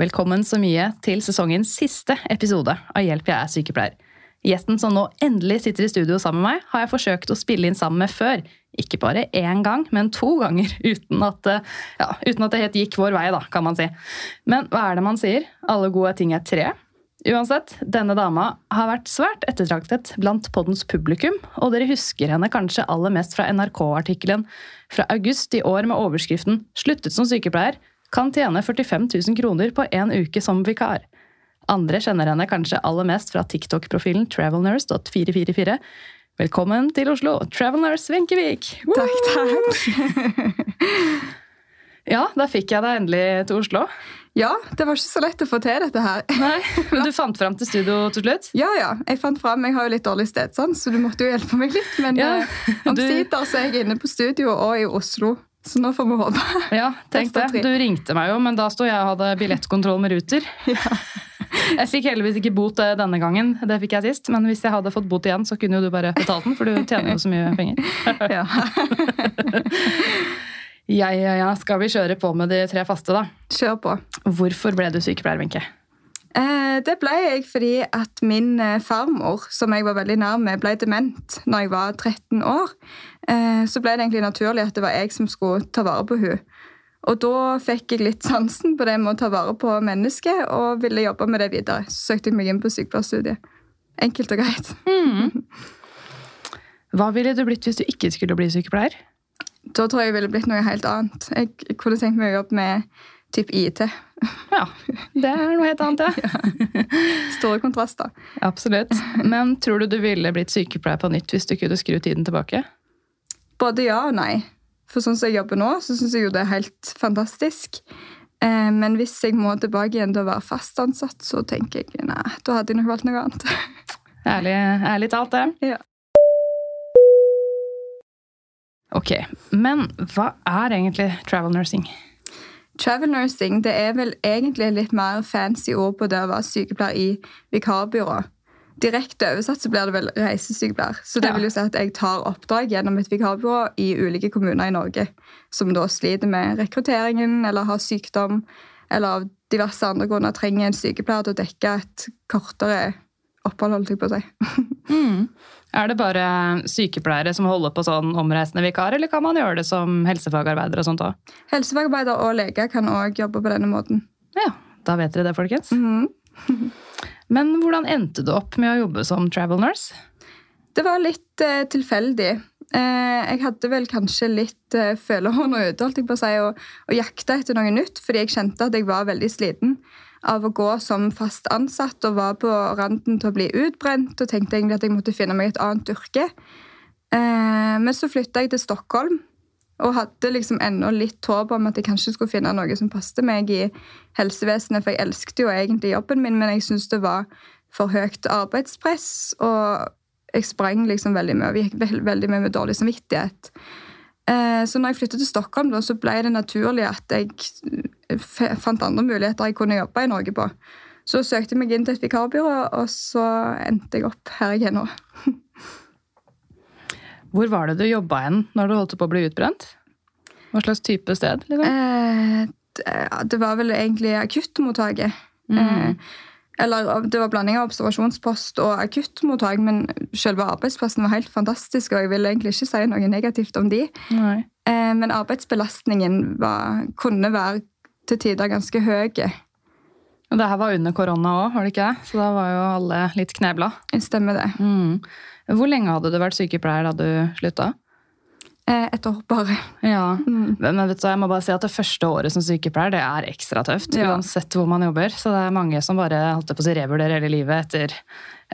velkommen så mye til sesongens siste episode av Hjelp, jeg er sykepleier. Gjesten som nå endelig sitter i studio sammen med meg, har jeg forsøkt å spille inn sammen med før. Ikke bare én gang, men to ganger, uten at, ja, uten at det helt gikk vår vei, da, kan man si. Men hva er det man sier? Alle gode ting er tre. Uansett, denne dama har vært svært ettertraktet blant poddens publikum, og dere husker henne kanskje aller mest fra NRK-artikkelen fra august i år med overskriften 'Sluttet som sykepleier', kan tjene 45 000 kroner på én uke som vikar. Andre kjenner henne kanskje aller mest fra TikTok-profilen travelnurse.444. Velkommen til Oslo, Travelnurse Venkevik! Takk, takk. ja, da fikk jeg deg endelig til Oslo. Ja, det var ikke så lett å få til dette her. Nei, Men du fant fram til studio til slutt? Ja, ja. Jeg fant frem. Jeg har jo litt dårlig stedsans, så du måtte jo hjelpe meg litt. Men ja, uh, omsider så er jeg inne på studio og i Oslo. Så nå får vi håpe. Ja, tenk det. Du ringte meg jo, men da sto jeg og hadde billettkontroll med Ruter. Ja. Jeg fikk heldigvis ikke bot eh, denne gangen, det fikk jeg sist. Men hvis jeg hadde fått bot igjen, så kunne jo du bare betalt den, for du tjener jo så mye penger. Ja. ja, ja, ja. Skal vi kjøre på med de tre faste, da? Kjør på. Hvorfor ble du sykepleier, Wenche? Eh, det ble jeg fordi at min eh, farmor, som jeg var veldig nær med, ble dement når jeg var 13 år. Eh, så ble det egentlig naturlig at det var jeg som skulle ta vare på henne. Og da fikk jeg litt sansen på det med å ta vare på mennesket og ville jobbe med det videre. Så søkte jeg meg inn på sykepleierstudiet. Enkelt og greit. Mm. Hva ville du blitt hvis du ikke skulle bli sykepleier? Da tror jeg jeg ville blitt noe helt annet. Jeg kunne tenkt meg å jobbe med typ IT. Ja, det er noe helt annet, ja. ja. Store kontraster. Absolutt. Men tror du du ville blitt sykepleier på nytt hvis du kunne skru tiden tilbake? Både ja og nei. For sånn som jeg jobber nå, så syns jeg jo det er helt fantastisk. Eh, men hvis jeg må tilbake igjen til å være fast ansatt, så tenker jeg nei, da hadde jeg nok valgt noe annet. ærlig, ærlig talt, det. Ja. Ok, men hva er egentlig travel nursing? Travel nursing det er vel egentlig litt mer fancy ord på det å være sykepleier i vikarbyrå. Direkte oversatt så blir det vel reisesykepleier. Så det vil jo si at jeg tar oppdrag gjennom et vikarbyrå i ulike kommuner i Norge som da sliter med rekrutteringen eller har sykdom eller av diverse andre grunner trenger en sykepleier til å dekke et kortere opphold, holdt jeg på å si. mm. Er det bare sykepleiere som holder på sånn omreisende vikar, eller kan man gjøre det som helsefagarbeider og sånt òg? Helsefagarbeider og leger kan òg jobbe på denne måten. Ja, da vet dere det, folkens. Mm -hmm. Men hvordan endte du opp med å jobbe som travel nurse? Det var litt eh, tilfeldig. Eh, jeg hadde vel kanskje litt eh, følehånda ute holdt jeg på å si, og, og jakta etter noe nytt, fordi jeg kjente at jeg var veldig sliten av å gå som fast ansatt og var på randen til å bli utbrent og tenkte egentlig at jeg måtte finne meg et annet yrke. Eh, men så flytta jeg til Stockholm og hadde liksom ennå litt håp om at jeg kanskje skulle finne noe som passet meg i helsevesenet, for jeg elsket jo egentlig jobben min, men jeg syntes det var for høyt arbeidspress, og jeg sprang liksom veldig mye, og gikk veldig mye med dårlig samvittighet. Eh, så når jeg flyttet til Stockholm, så ble det naturlig at jeg eh, fant andre muligheter jeg kunne jobbe i Norge på. Så søkte jeg meg inn til et vikarbyrå, og så endte jeg opp her jeg er nå. Hvor var det du jobba hen når du holdt på å bli utbrent? Hva slags type sted? Liksom? Eh, det var vel egentlig akuttmottaket. Mm. Eller det var blanding av observasjonspost og akuttmottak, men selve arbeidsplassen var helt fantastisk, og jeg vil egentlig ikke si noe negativt om de. Nei. Eh, men arbeidsbelastningen var, kunne være til tider ganske høy. Og det her var under korona òg, var det ikke? Så da var jo alle litt knebla. Stemmer det. Mm. Hvor lenge hadde du vært sykepleier da du slutta? Eh, et år bare. Ja, mm. Men vet du, jeg må bare si at det første året som sykepleier det er ekstra tøft. Ja. Uansett hvor man jobber. Så det er mange som bare holdt på å si revurderer hele livet etter,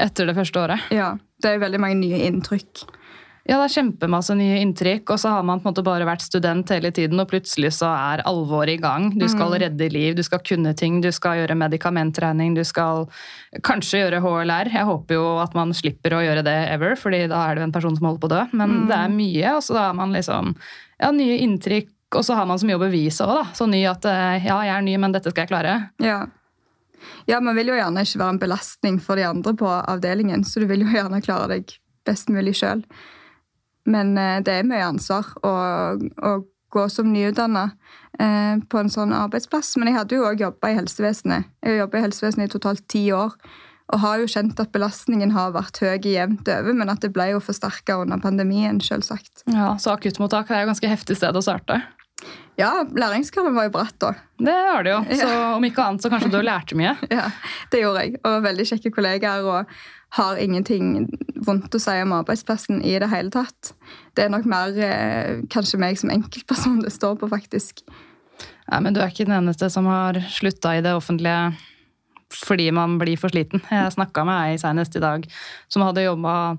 etter, det første året. Ja, det er veldig mange nye inntrykk. Ja, det er kjempemasse nye inntrykk, og så har man på en måte bare vært student hele tiden, og plutselig så er alvoret i gang. Du skal Mm. redde liv, du skal kunne ting, du skal gjøre medikamentregning, du skal kanskje gjøre HLR. Jeg håper jo at man slipper å gjøre det ever, fordi da er det en person som holder på å dø. Men Mm. det er mye, og så har man liksom ja, nye inntrykk, og så har man så mye å bevise òg, da. Så ny at eh, ja, jeg er ny, men dette skal jeg klare. Ja. ja, man vil jo gjerne ikke være en belastning for de andre på avdelingen, så du vil jo gjerne klare deg best mulig sjøl. Men eh, det er mye ansvar å, gå som nyutdanna eh, på en sånn arbeidsplass. Men jeg hadde jo òg jobba i helsevesenet. Jeg har i helsevesenet i totalt ti år. Og har jo kjent at belastningen har vært høy jevnt over, men at det ble jo forsterka under pandemien, selvsagt. Ja, Så akuttmottak er jo ganske heftig sted å starte. Ja, læringskurven var jo bratt da. Det har det jo. Så om ikke annet så kanskje du lærte mye. Ja, det gjorde jeg. Og veldig kjekke kollegaer. Og har ingenting vondt å si om arbeidsplassen i det hele tatt. Det er nok mer eh, kanskje meg som enkeltperson det står på, faktisk. Nei, men du er ikke den eneste som har slutta i det offentlige fordi man blir for sliten. Jeg snakka med ei senest i dag som hadde jobba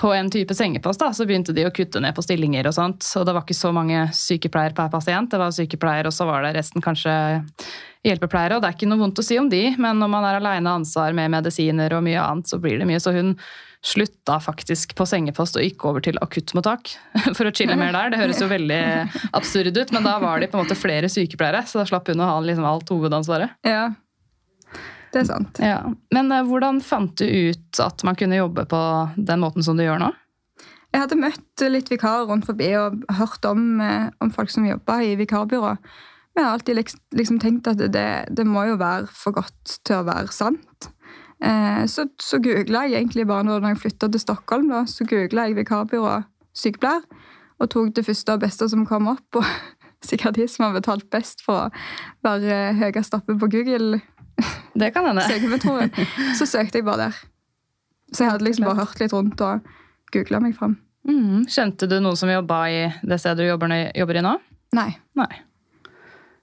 på en type sengepost. da, Så begynte de å kutte ned på stillinger og sånt. Og det var ikke så mange sykepleiere per pasient. Det var sykepleier, og så var det resten kanskje hjelpepleiere. Og det er ikke noe vondt å si om de, men når man er aleine ansvar med medisiner og mye annet, så blir det mye. Så hun slutta faktisk på sengepost og gikk over til akuttmottak for å chille mer der. Det høres jo veldig absurd ut, men da var de på en måte flere sykepleiere, så da slapp hun å ha liksom alt hovedansvaret. Ja, det er sant. Ja. Men eh, hvordan fant du ut at man kunne jobbe på den måten som du gjør nå? Jeg hadde møtt litt vikarer rundt forbi og hørt om, eh, om folk som jobba i vikarbyrå. Men jeg har alltid liksom, liksom tenkt at det, det må jo være for godt til å være sant. Eh, så så googla jeg egentlig bare når jeg flytta til Stockholm, da, så googla jeg vikarbyrå sykepleier. Og tok det første og beste som kom opp. Og sikkert de som har betalt best for å være høyest oppe på Google Det kan hende. søkemotoren. Så søkte jeg bare der. Så jeg hadde liksom bare hørt litt rundt og googla meg fram. Mm. Kjente du noen som jobba i det stedet du jobber, jobber i nå? Nei. Nei.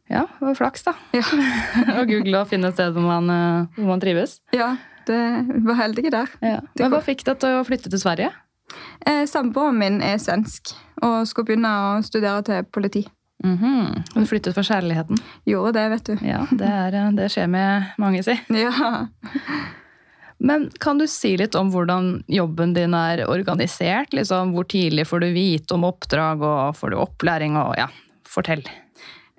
Ja, det var flaks, da. Ja. Å google og finne et sted hvor man, eh, hvor man trives. Ja, det var heldige der. Ja. Men hva fikk deg til å flytte til Sverige? Eh, Samboeren min er svensk og skulle begynne å studere til politi. Mhm. Du flyttet for kjærligheten. Gjorde det, vet du. Ja, det, er, eh, det skjer med mange, si. Ja. Men kan du si litt om hvordan jobben din er organisert? Liksom, hvor tidlig får du vite om oppdrag, og får du opplæring? og ja, Fortell.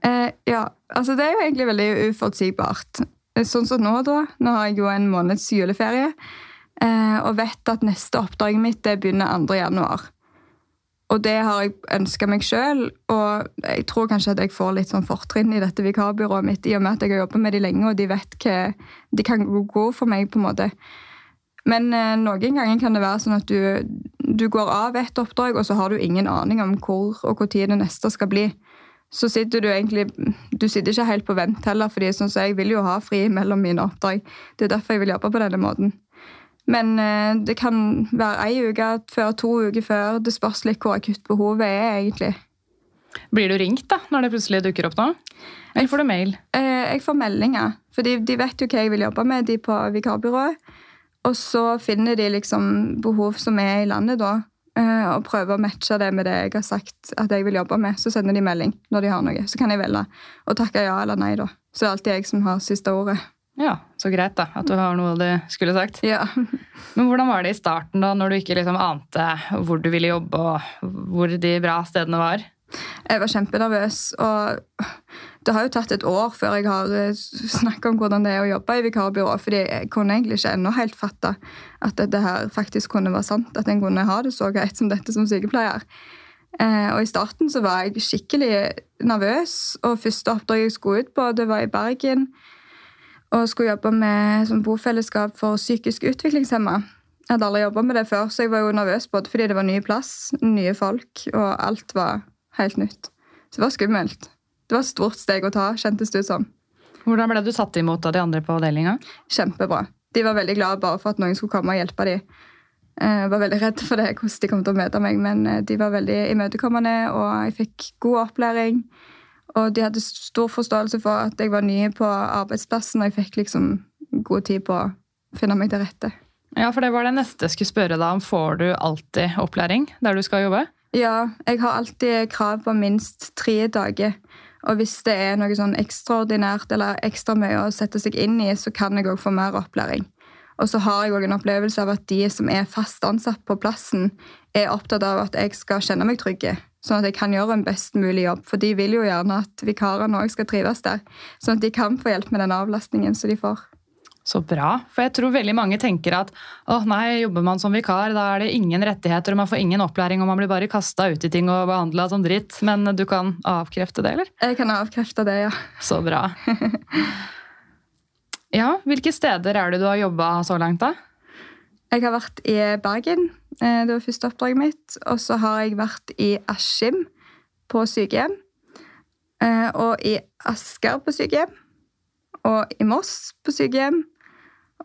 Eh, ja, altså det er jo egentlig veldig uforutsigbart. Eh, Sånn som nå, da. Nå har jeg jo en måneds juleferie. Eh, og vet at neste oppdraget mitt det begynner 2. januar. Og det har jeg ønska meg sjøl, og jeg tror kanskje at jeg får litt sånn fortrinn i dette vikarbyrået mitt, i og med at jeg har jobba med de lenge, og de vet hva De kan gå for meg, på en måte. Men eh, noen ganger kan det være sånn at du, du går av et oppdrag, og så har du ingen aning om hvor og når det neste skal bli. Så sitter du egentlig Du sitter ikke helt på vent heller, fordi sånn så jeg vil jo ha fri mellom mine oppdrag. Det er derfor jeg vil jobbe på denne måten. Men eh, det kan være ei uke før, to uker før. Det spørs litt hvor akutt behovet er, egentlig. Blir du ringt da, når det plutselig dukker opp da? Eller får du mail? Eh, jeg får meldinger, for de, de vet jo hva jeg vil jobbe med, de på vikarbyrået. Og så finner de liksom behov som er i landet, da. eh, Og prøver å matche det med det jeg har sagt at jeg vil jobbe med. Så sender de melding når de har noe. Så kan jeg velge å takke ja eller nei, da. Så det er alltid jeg som har siste ordet. Ja, så greit da, at du har noe du skulle sagt. Ja. Men hvordan var det i starten da, når du ikke liksom ante hvor du ville jobbe, og hvor de bra stedene var? Jeg var kjempenervøs, og det har jo tatt et år før jeg har snakka om hvordan det er å jobbe i vikarbyrå, fordi jeg kunne egentlig ikke ennå helt fatte at dette her faktisk kunne være sant, at en kunne ha det så greit som dette som sykepleier. Eh, og I starten så var jeg skikkelig nervøs, og første oppdrag jeg skulle ut på, det var i Bergen. Og skulle jobbe med som bofellesskap for psykisk utviklingshemma. Jeg hadde aldri jobba med det før, så jeg var jo nervøs både fordi det var ny plass, nye folk, og alt var helt nytt. Så det var skummelt. Det var et stort steg å ta, kjentes det ut som. Hvordan ble du tatt imot av de andre på avdelinga? Kjempebra. De var veldig glade bare for at noen skulle komme og hjelpe dem. Jeg var veldig redd for det, hvordan de kom til å møte meg, men eh, de var veldig imøtekommende, og jeg fikk god opplæring. Og de hadde stor forståelse for at jeg var ny på arbeidsplassen, og jeg fikk liksom god tid på å finne meg til rette. Ja, for det var det neste jeg skulle spørre deg om. Får du alltid opplæring der du skal jobbe? Ja, jeg har alltid krav på minst tre dager. Og hvis det er noe sånn ekstraordinært eller ekstra mye å sette seg inn i, så kan jeg òg få mer opplæring. Og så har jeg òg en opplevelse av at de som er fast ansatt på plassen, er opptatt av at jeg skal kjenne meg trygge. Sånn at jeg kan gjøre en best mulig jobb. For de vil jo gjerne at vikarene òg skal trives der. Sånn at de kan få hjelp med den avlastningen som de får. Så bra. For jeg tror veldig mange tenker at å nei, jobber man som vikar, da er det ingen rettigheter, og man får ingen opplæring, og man blir bare kasta ut i ting og behandla som dritt. Men du kan avkrefte det, eller? Jeg kan avkrefte det, ja. Så bra. Ja, hvilke steder er det du har jobba så langt, da? Jeg har vært i Bergen. eh, Det var første oppdraget mitt. Og så har jeg vært i Askim på sykehjem. eh, Og i Asker på sykehjem. Og i Moss på sykehjem.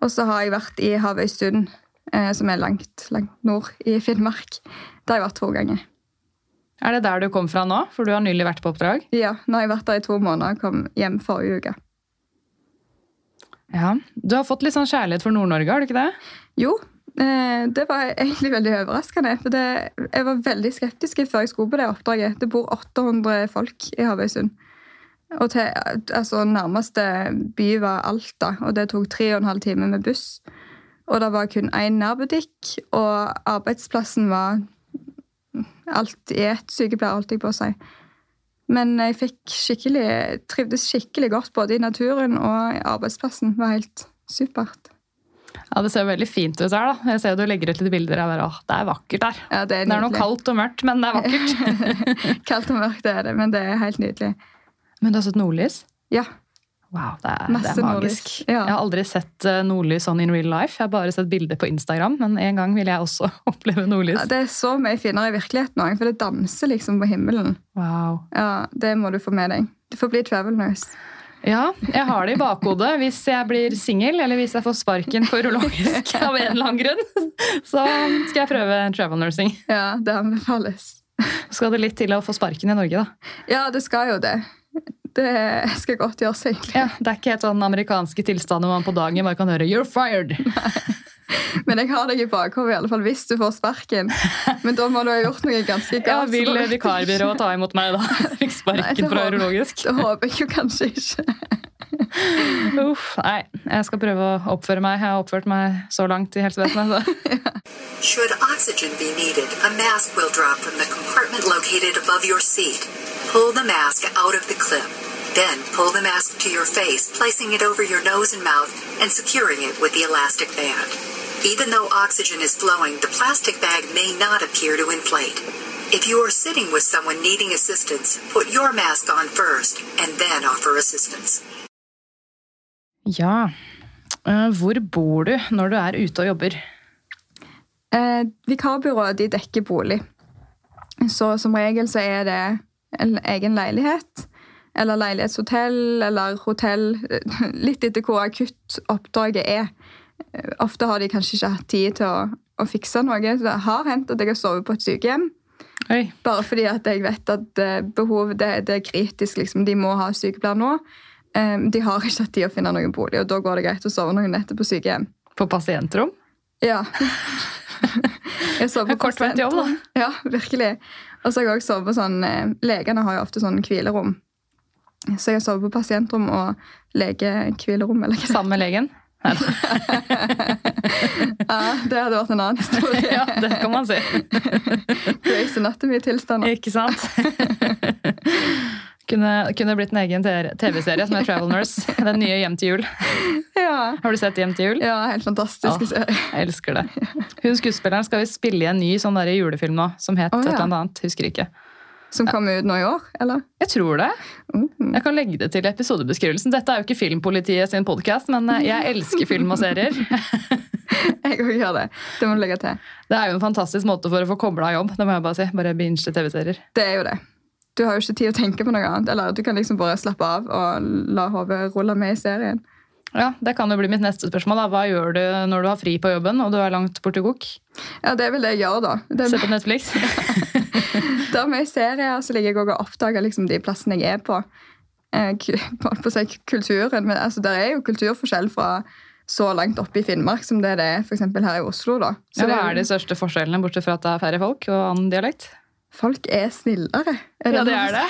Og så har jeg vært i Havøysund, eh, som er langt, langt nord i Finnmark. Der har jeg vært to ganger. Er det der du kom fra nå? For du har nylig vært på oppdrag? Ja, Nå har jeg vært der i to måneder og kom hjem forrige uke. Ja. Du har fått litt sånn kjærlighet for Nord-Norge, har du ikke det? Jo, det var egentlig veldig overraskende. For det, jeg var veldig skeptisk før jeg skulle på det oppdraget. Det bor 800 folk i Havøysund. Og til, altså, nærmeste by var Alta, og det tok tre og en halv time med buss. Og det var kun én nærbutikk, og arbeidsplassen var alt i ett sykepleier, holdt jeg på å si. Men jeg fikk skikkelig, trivdes skikkelig godt både i naturen og i arbeidsplassen. Det var helt supert. Ja, Det ser veldig fint ut her. da. Jeg ser du legger ut litt bilder. av Åh, det er vakkert her. Ja, det er Det er noe kaldt og mørkt, men det er vakkert. Kaldt og mørkt er det, men det er helt nydelig. men du har sett nordlys? Ja, Wow, det er, det er magisk. ja. Jeg har aldri sett eh, nordlys sånn in real life. Jeg har bare sett bilder på Instagram, men en gang vil jeg også oppleve nordlys. Ja, Det er så mye finere i virkeligheten òg, for det danser liksom på himmelen. Wow. Ja, Det må du få med deg. Du får bli travel nurse. Ja, jeg har det i bakhodet. Hvis jeg blir singel, eller hvis jeg får sparken på urologisk av en eller annen grunn, så skal jeg prøve travel nursing. Ja, det anbefales. Skal det litt til å få sparken i Norge, da. Ja, det skal jo det. Det skal godt gjøres, egentlig. Ja, Det er ikke helt sånn amerikanske tilstander hvor man på dagen bare kan høre 'you're fired'. Men jeg har deg i bakhodet i alle fall hvis du får sparken. Men da må du ha gjort noe ganske Ja, galt. Ja, Vil vikarbyrået ta imot meg da? Fikk sparken fra urologisk. Det håper jeg jo kanskje ikke. Uff, nei, jeg skal prøve å oppføre meg. Jeg har oppført meg så langt i helsevesenet. Så. Should oxygen be needed, a mask will drop from the compartment located above your seat. Pull the mask out of the clip. Then pull the mask to your face, placing it over your nose and mouth and securing it with the elastic band. Even though oxygen is flowing, the plastic bag may not appear to inflate. If you are sitting with someone needing assistance, put your mask on first and then offer assistance. Ja. Eh, Hvor bor du når du er ute og jobber? Eh, vikarbyrået de dekker bolig. Så som regel så er det en egen leilighet. Eller leilighetshotell eller hotell. Litt etter hvor akutt oppdraget er. Eh, Ofte har de kanskje ikke hatt tid til å, å fikse noe. Så det har hendt at jeg har sovet på et sykehjem. Oi, Bare fordi at jeg vet at behovet det, det er kritisk. Liksom. De må ha sykepleier nå. Eh, De har ikke hatt tid å finne noen bolig, og da går det greit å sove noen netter på sykehjem. På pasientrom? Ja. Jeg sover på pasientrom. Ja, virkelig. Og så har jeg også sovet på sånn eh, Legene har jo ofte sånn hvilerom. Så jeg har sovet på pasientrom og legehvilerom. med legen? Ja, det hadde vært en annen historie. Ja, det kan man si. Grace Anatomy-tilstander. Ikke sant? Kunne, kunne blitt en egen TV-serie som er Travel Nurse. Den nye Hjem til jul. Ja. Har du sett Hjem til jul? ja, helt fantastisk Ja. serie. Jeg elsker det. Hun skuespilleren skal vi spille i en ny sånn der julefilm nå, som het Å, et eller annet. Husker ikke. Som kommer ut nå i år, eller? Jeg tror det. Mm. Jeg kan legge det til episodebeskrivelsen. Dette er jo ikke Filmpolitiet sin podkast, men eh, jeg elsker film og serier. Jeg òg gjør det. Det må du legge til. Det er jo en fantastisk måte for å få kobla av jobb. Det må jeg bare si. Bare binge TV-serier. Det er jo det. Du har jo ikke tid å tenke på noe annet. Eller du kan liksom bare slappe av og la hodet rulle med i serien. Ja, Det kan jo bli mitt neste spørsmål. da. Hva gjør du når du har fri på jobben og du er langt borte gok? Ja, det vil jeg gjøre, da. Det Se på Netflix? da må jeg serier, så ligger jeg også og oppdager liksom de plassene jeg er på. Eh, på, å si kulturen, men altså, Det er jo kulturforskjell fra så langt oppe i Finnmark som det er det for eksempel her i Oslo. da. Så Ja, det hva er er de største forskjellene, bortsett fra at det er færre folk og annen dialekt? Folk er snillere. Ja, det ja, det er det.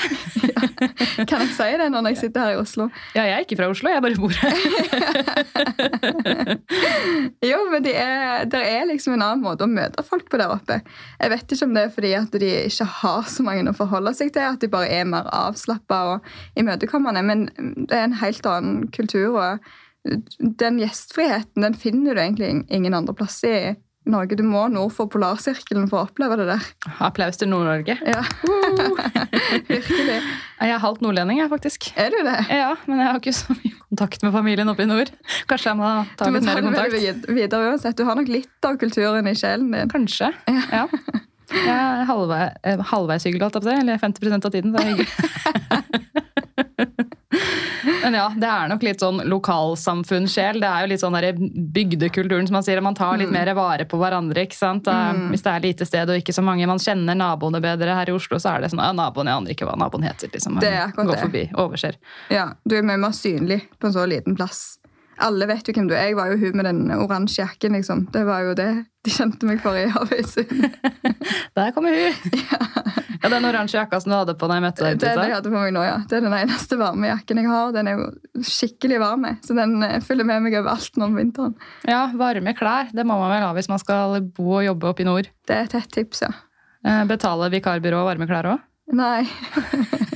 Ja. Kan jeg si det når jeg sitter her i Oslo? Ja, jeg er ikke fra Oslo, jeg bare bor her. Jo, men det er, det er liksom en annen måte å møte folk på der oppe. Jeg vet ikke om det er fordi at de ikke har så mange å forholde seg til, at de bare er mer avslappa og imøtekommende, men det er en helt annen kultur. og Den gjestfriheten den finner du egentlig ingen andre plass i Norge. Du må nord for polarsirkelen for å oppleve det der. Applaus til Nord-Norge. Ja, Virkelig. Jeg er halvt nordlending, jeg, faktisk. Er du det? Ja, men jeg har ikke så mye kontakt med familien oppe i nord. Kanskje jeg må ta litt mer kontakt. vid- videre uansett. Du har nok litt av kulturen i sjelen din. Kanskje. Ja. Jeg er halvvei, eh, halvveis holdt jeg på å si. Eller 50% av tiden. Det er hyggelig. Men ja, det er nok litt sånn lokalsamfunnssjel. Det er jo litt sånn der bygdekulturen som man sier. Man tar litt mer vare på hverandre. ikke sant? Er- Hvis det er lite sted og ikke så mange man kjenner naboene bedre her i Oslo, så er det sånn ja, naboen, jeg aner ikke hva naboen heter. liksom. Det er akkurat Går det. forbi, overser. Ja, Du er mye mer synlig på en så liten plass. Alle vet jo hvem du er. Jeg var jo hun med den oransje jakken. liksom. Det var jo det de kjente meg for i Havøysund. Der kommer hun! Ja, Den oransje jakka som du hadde på da jeg møtte deg. Det er det Tita. jeg hadde på meg nå, ja. Det er den eneste varme jakken jeg har. Den er jo skikkelig varm, så den eh, følger med meg overalt nå om vinteren. Ja, varme klær. Det må man vel ha hvis man skal bo og jobbe oppe i nord. Det er et hett tips, ja. Betaler Betale vikarbyrå varme klær òg. Nei.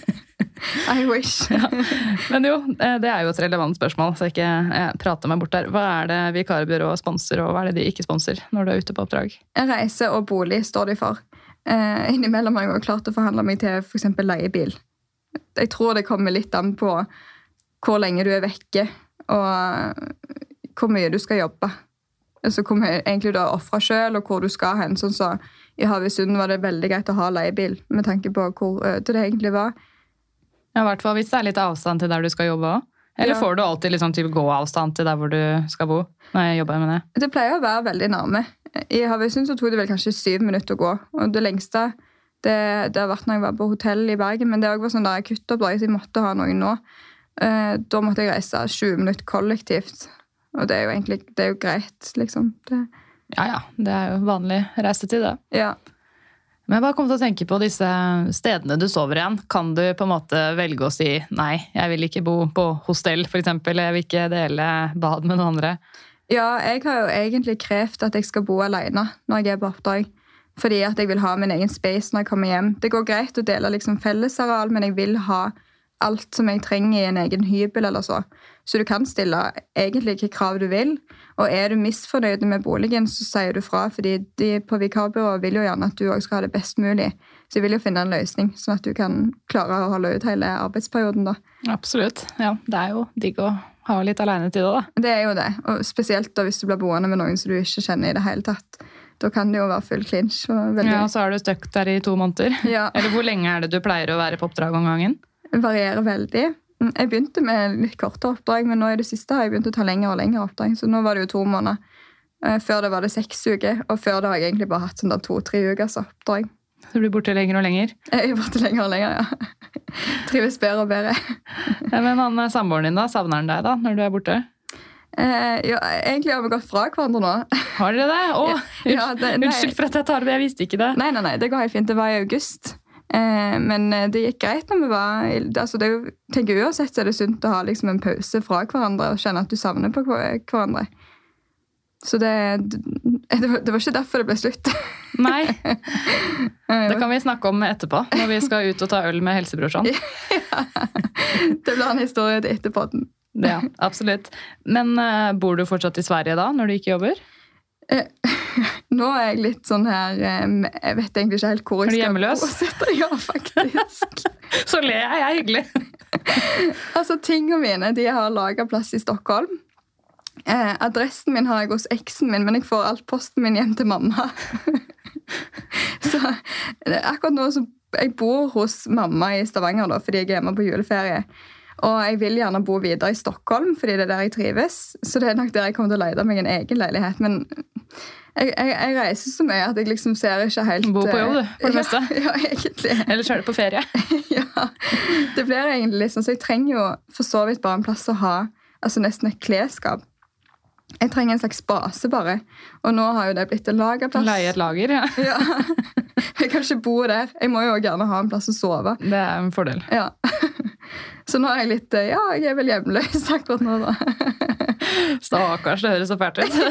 I wish. Men jo, eh, det er jo et relevant spørsmål, så jeg ikke eh, prater meg bort der. Hva er det vikarbyrå sponser, og hva er det de ikke sponser når du er ute på oppdrag? Reise og bolig står de for. Eh, innimellom har jeg også klart å forhandle meg til f.eks. leiebil. Jeg tror det kommer litt an på hvor lenge du er vekke, og hvor mye du skal jobbe. Altså hvor mye egentlig du har ofra sjøl, og hvor du skal hen. Sånn så I Havøysund var det veldig greit å ha leiebil, med tanke på hvor øde det egentlig var. I hvert fall hvis det er litt avstand til der du skal jobbe òg. Eller Ja. får du alltid liksom typ gåavstand til der hvor du skal bo? Nei, jeg jobber med det. Det pleier å være veldig nærme. I Havøysund så tok det vel kanskje syv minutter å gå. Og det lengste det, det har vært når jeg var på hotell i Bergen, men det var sånn der akuttoppdrag, så jeg måtte ha noen nå. Eh, Da måtte jeg reise 20 minutter kollektivt. Og det er jo egentlig det er jo greit, liksom. Det, Ja ja, det er jo vanlig reisetid, det. ja. Men jeg bare kom til å tenke på disse stedene du sover igjen. Kan du på en måte velge å si nei, jeg vil ikke bo på hostell f.eks., jeg vil ikke dele bad med noen andre? ja, jeg har jo egentlig krevd at jeg skal bo alene når jeg er på oppdrag. Fordi at jeg vil ha min egen space når jeg kommer hjem. Det går greit å dele liksom fellesareal, men jeg vil ha alt som jeg trenger i en egen hybel eller så. Så du kan stille egentlig hvilke krav du vil. Og er du misfornøyd med boligen, så sier du fra. fordi de på vikarbyrået vil jo gjerne at du også skal ha det best mulig. Så de vil jo finne en løsning, sånn at du kan klare å holde ut hele arbeidsperioden. da. Absolutt. Ja, det er jo digg å ha litt alenetid òg, da. Det er jo det. Og spesielt da hvis du blir boende med noen som du ikke kjenner i det hele tatt. Da kan det jo være full clinch. Og veldig, Ja, så er du stuck der i to måneder. Ja. Eller hvor lenge er det du pleier å være på oppdrag om gangen? varierer veldig. Mm, Jeg begynte med litt kortere oppdrag, men nå i det siste har jeg begynt å ta lengre og lengre oppdrag. Så nå var det jo to måneder. Eh, Før det var det seks uker, og før det har jeg egentlig bare hatt sånn to-tre ukers oppdrag. Så du blir borte lenger og lenger. Jeg er borte lenger og lenger, ja. Trives bedre og bedre. Ja, men han samboeren din, da? Savner han deg da, når du er borte? Eh, ja, egentlig har vi gått fra hverandre nå. Har dere det? Å, Ja, det- unnskyld for at jeg tar det, jeg visste ikke det. Nei, nei, nei, det går helt fint. Det var i august. Eh, men eh, det gikk greit når vi var altså det er tenker Uansett så er det sunt å ha liksom en pause fra hverandre og kjenne at du savner på hverandre. Så det, det, var, det var ikke derfor det ble slutt. Nei, det kan vi snakke om etterpå, når vi skal ut og ta øl med helsebrorsan. det blir en historie til etterpå. Ja, absolutt. Men eh, bor du fortsatt i Sverige da, når du ikke jobber? Nå er jeg litt sånn her eh, Jeg vet egentlig ikke helt hvor Er du jeg skal hjemmeløs? bosette. Ja, faktisk. Så ler jeg, jeg er hyggelig. altså, Tingene mine de har laga plass i Stockholm. Eh, adressen min har jeg hos eksen min, men jeg får alt posten min hjem til mamma. så eh, akkurat nå så Jeg bor hos mamma i Stavanger da, fordi jeg er hjemme på juleferie. Og jeg vil gjerne bo videre i Stockholm, fordi det er der jeg trives. Så det er nok der jeg kommer til å lete meg en egen leilighet. Men jeg, jeg, jeg reiser så mye at jeg liksom ser ikke helt Bo på jobb, du, for det eh, meste. Ja, ja, egentlig. Eller er du på ferie. ja, det blir egentlig liksom, sånn, så jeg trenger jo for så vidt bare en plass å ha altså nesten et klesskap. Jeg trenger en slags base, bare. Og nå har jo det blitt en lagerplass. Leie et lager, ja. Ja. Jeg kan ikke bo der. Jeg må jo gjerne ha en plass å sove. Det er en fordel. Ja. Så nå er jeg litt eh, Ja, jeg er vel hjemløs akkurat nå, da. Stakkars, det høres så fælt ut.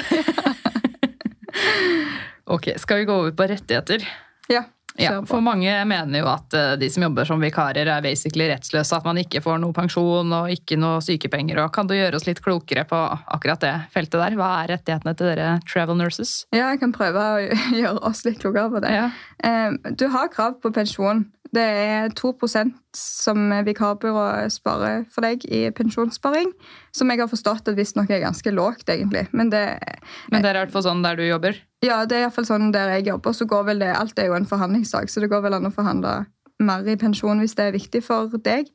ok, skal vi gå over på rettigheter? Ja. Ja, for mange mener jo at eh, de som jobber som vikarer er basically rettsløse, at man ikke får noe pensjon og ikke noe sykepenger. og Kan du gjøre oss litt klokere på akkurat det feltet der? Hva er rettighetene til dere travel nurses? Ja, jeg kan prøve å gjøre oss litt klokere på det. Ja. Eh, Du har krav på pensjon. Det er 2% som vikarbyrået sparer for deg i pensjonssparing. Som jeg har forstått at visstnok er ganske lågt, egentlig. Men det, Men det er i hvert fall sånn der du jobber? ja, det er i hvert fall sånn der jeg jobber. Så går vel det, Alt er jo en forhandlingssak, så det går vel an å forhandle mer i pensjon hvis det er viktig for deg.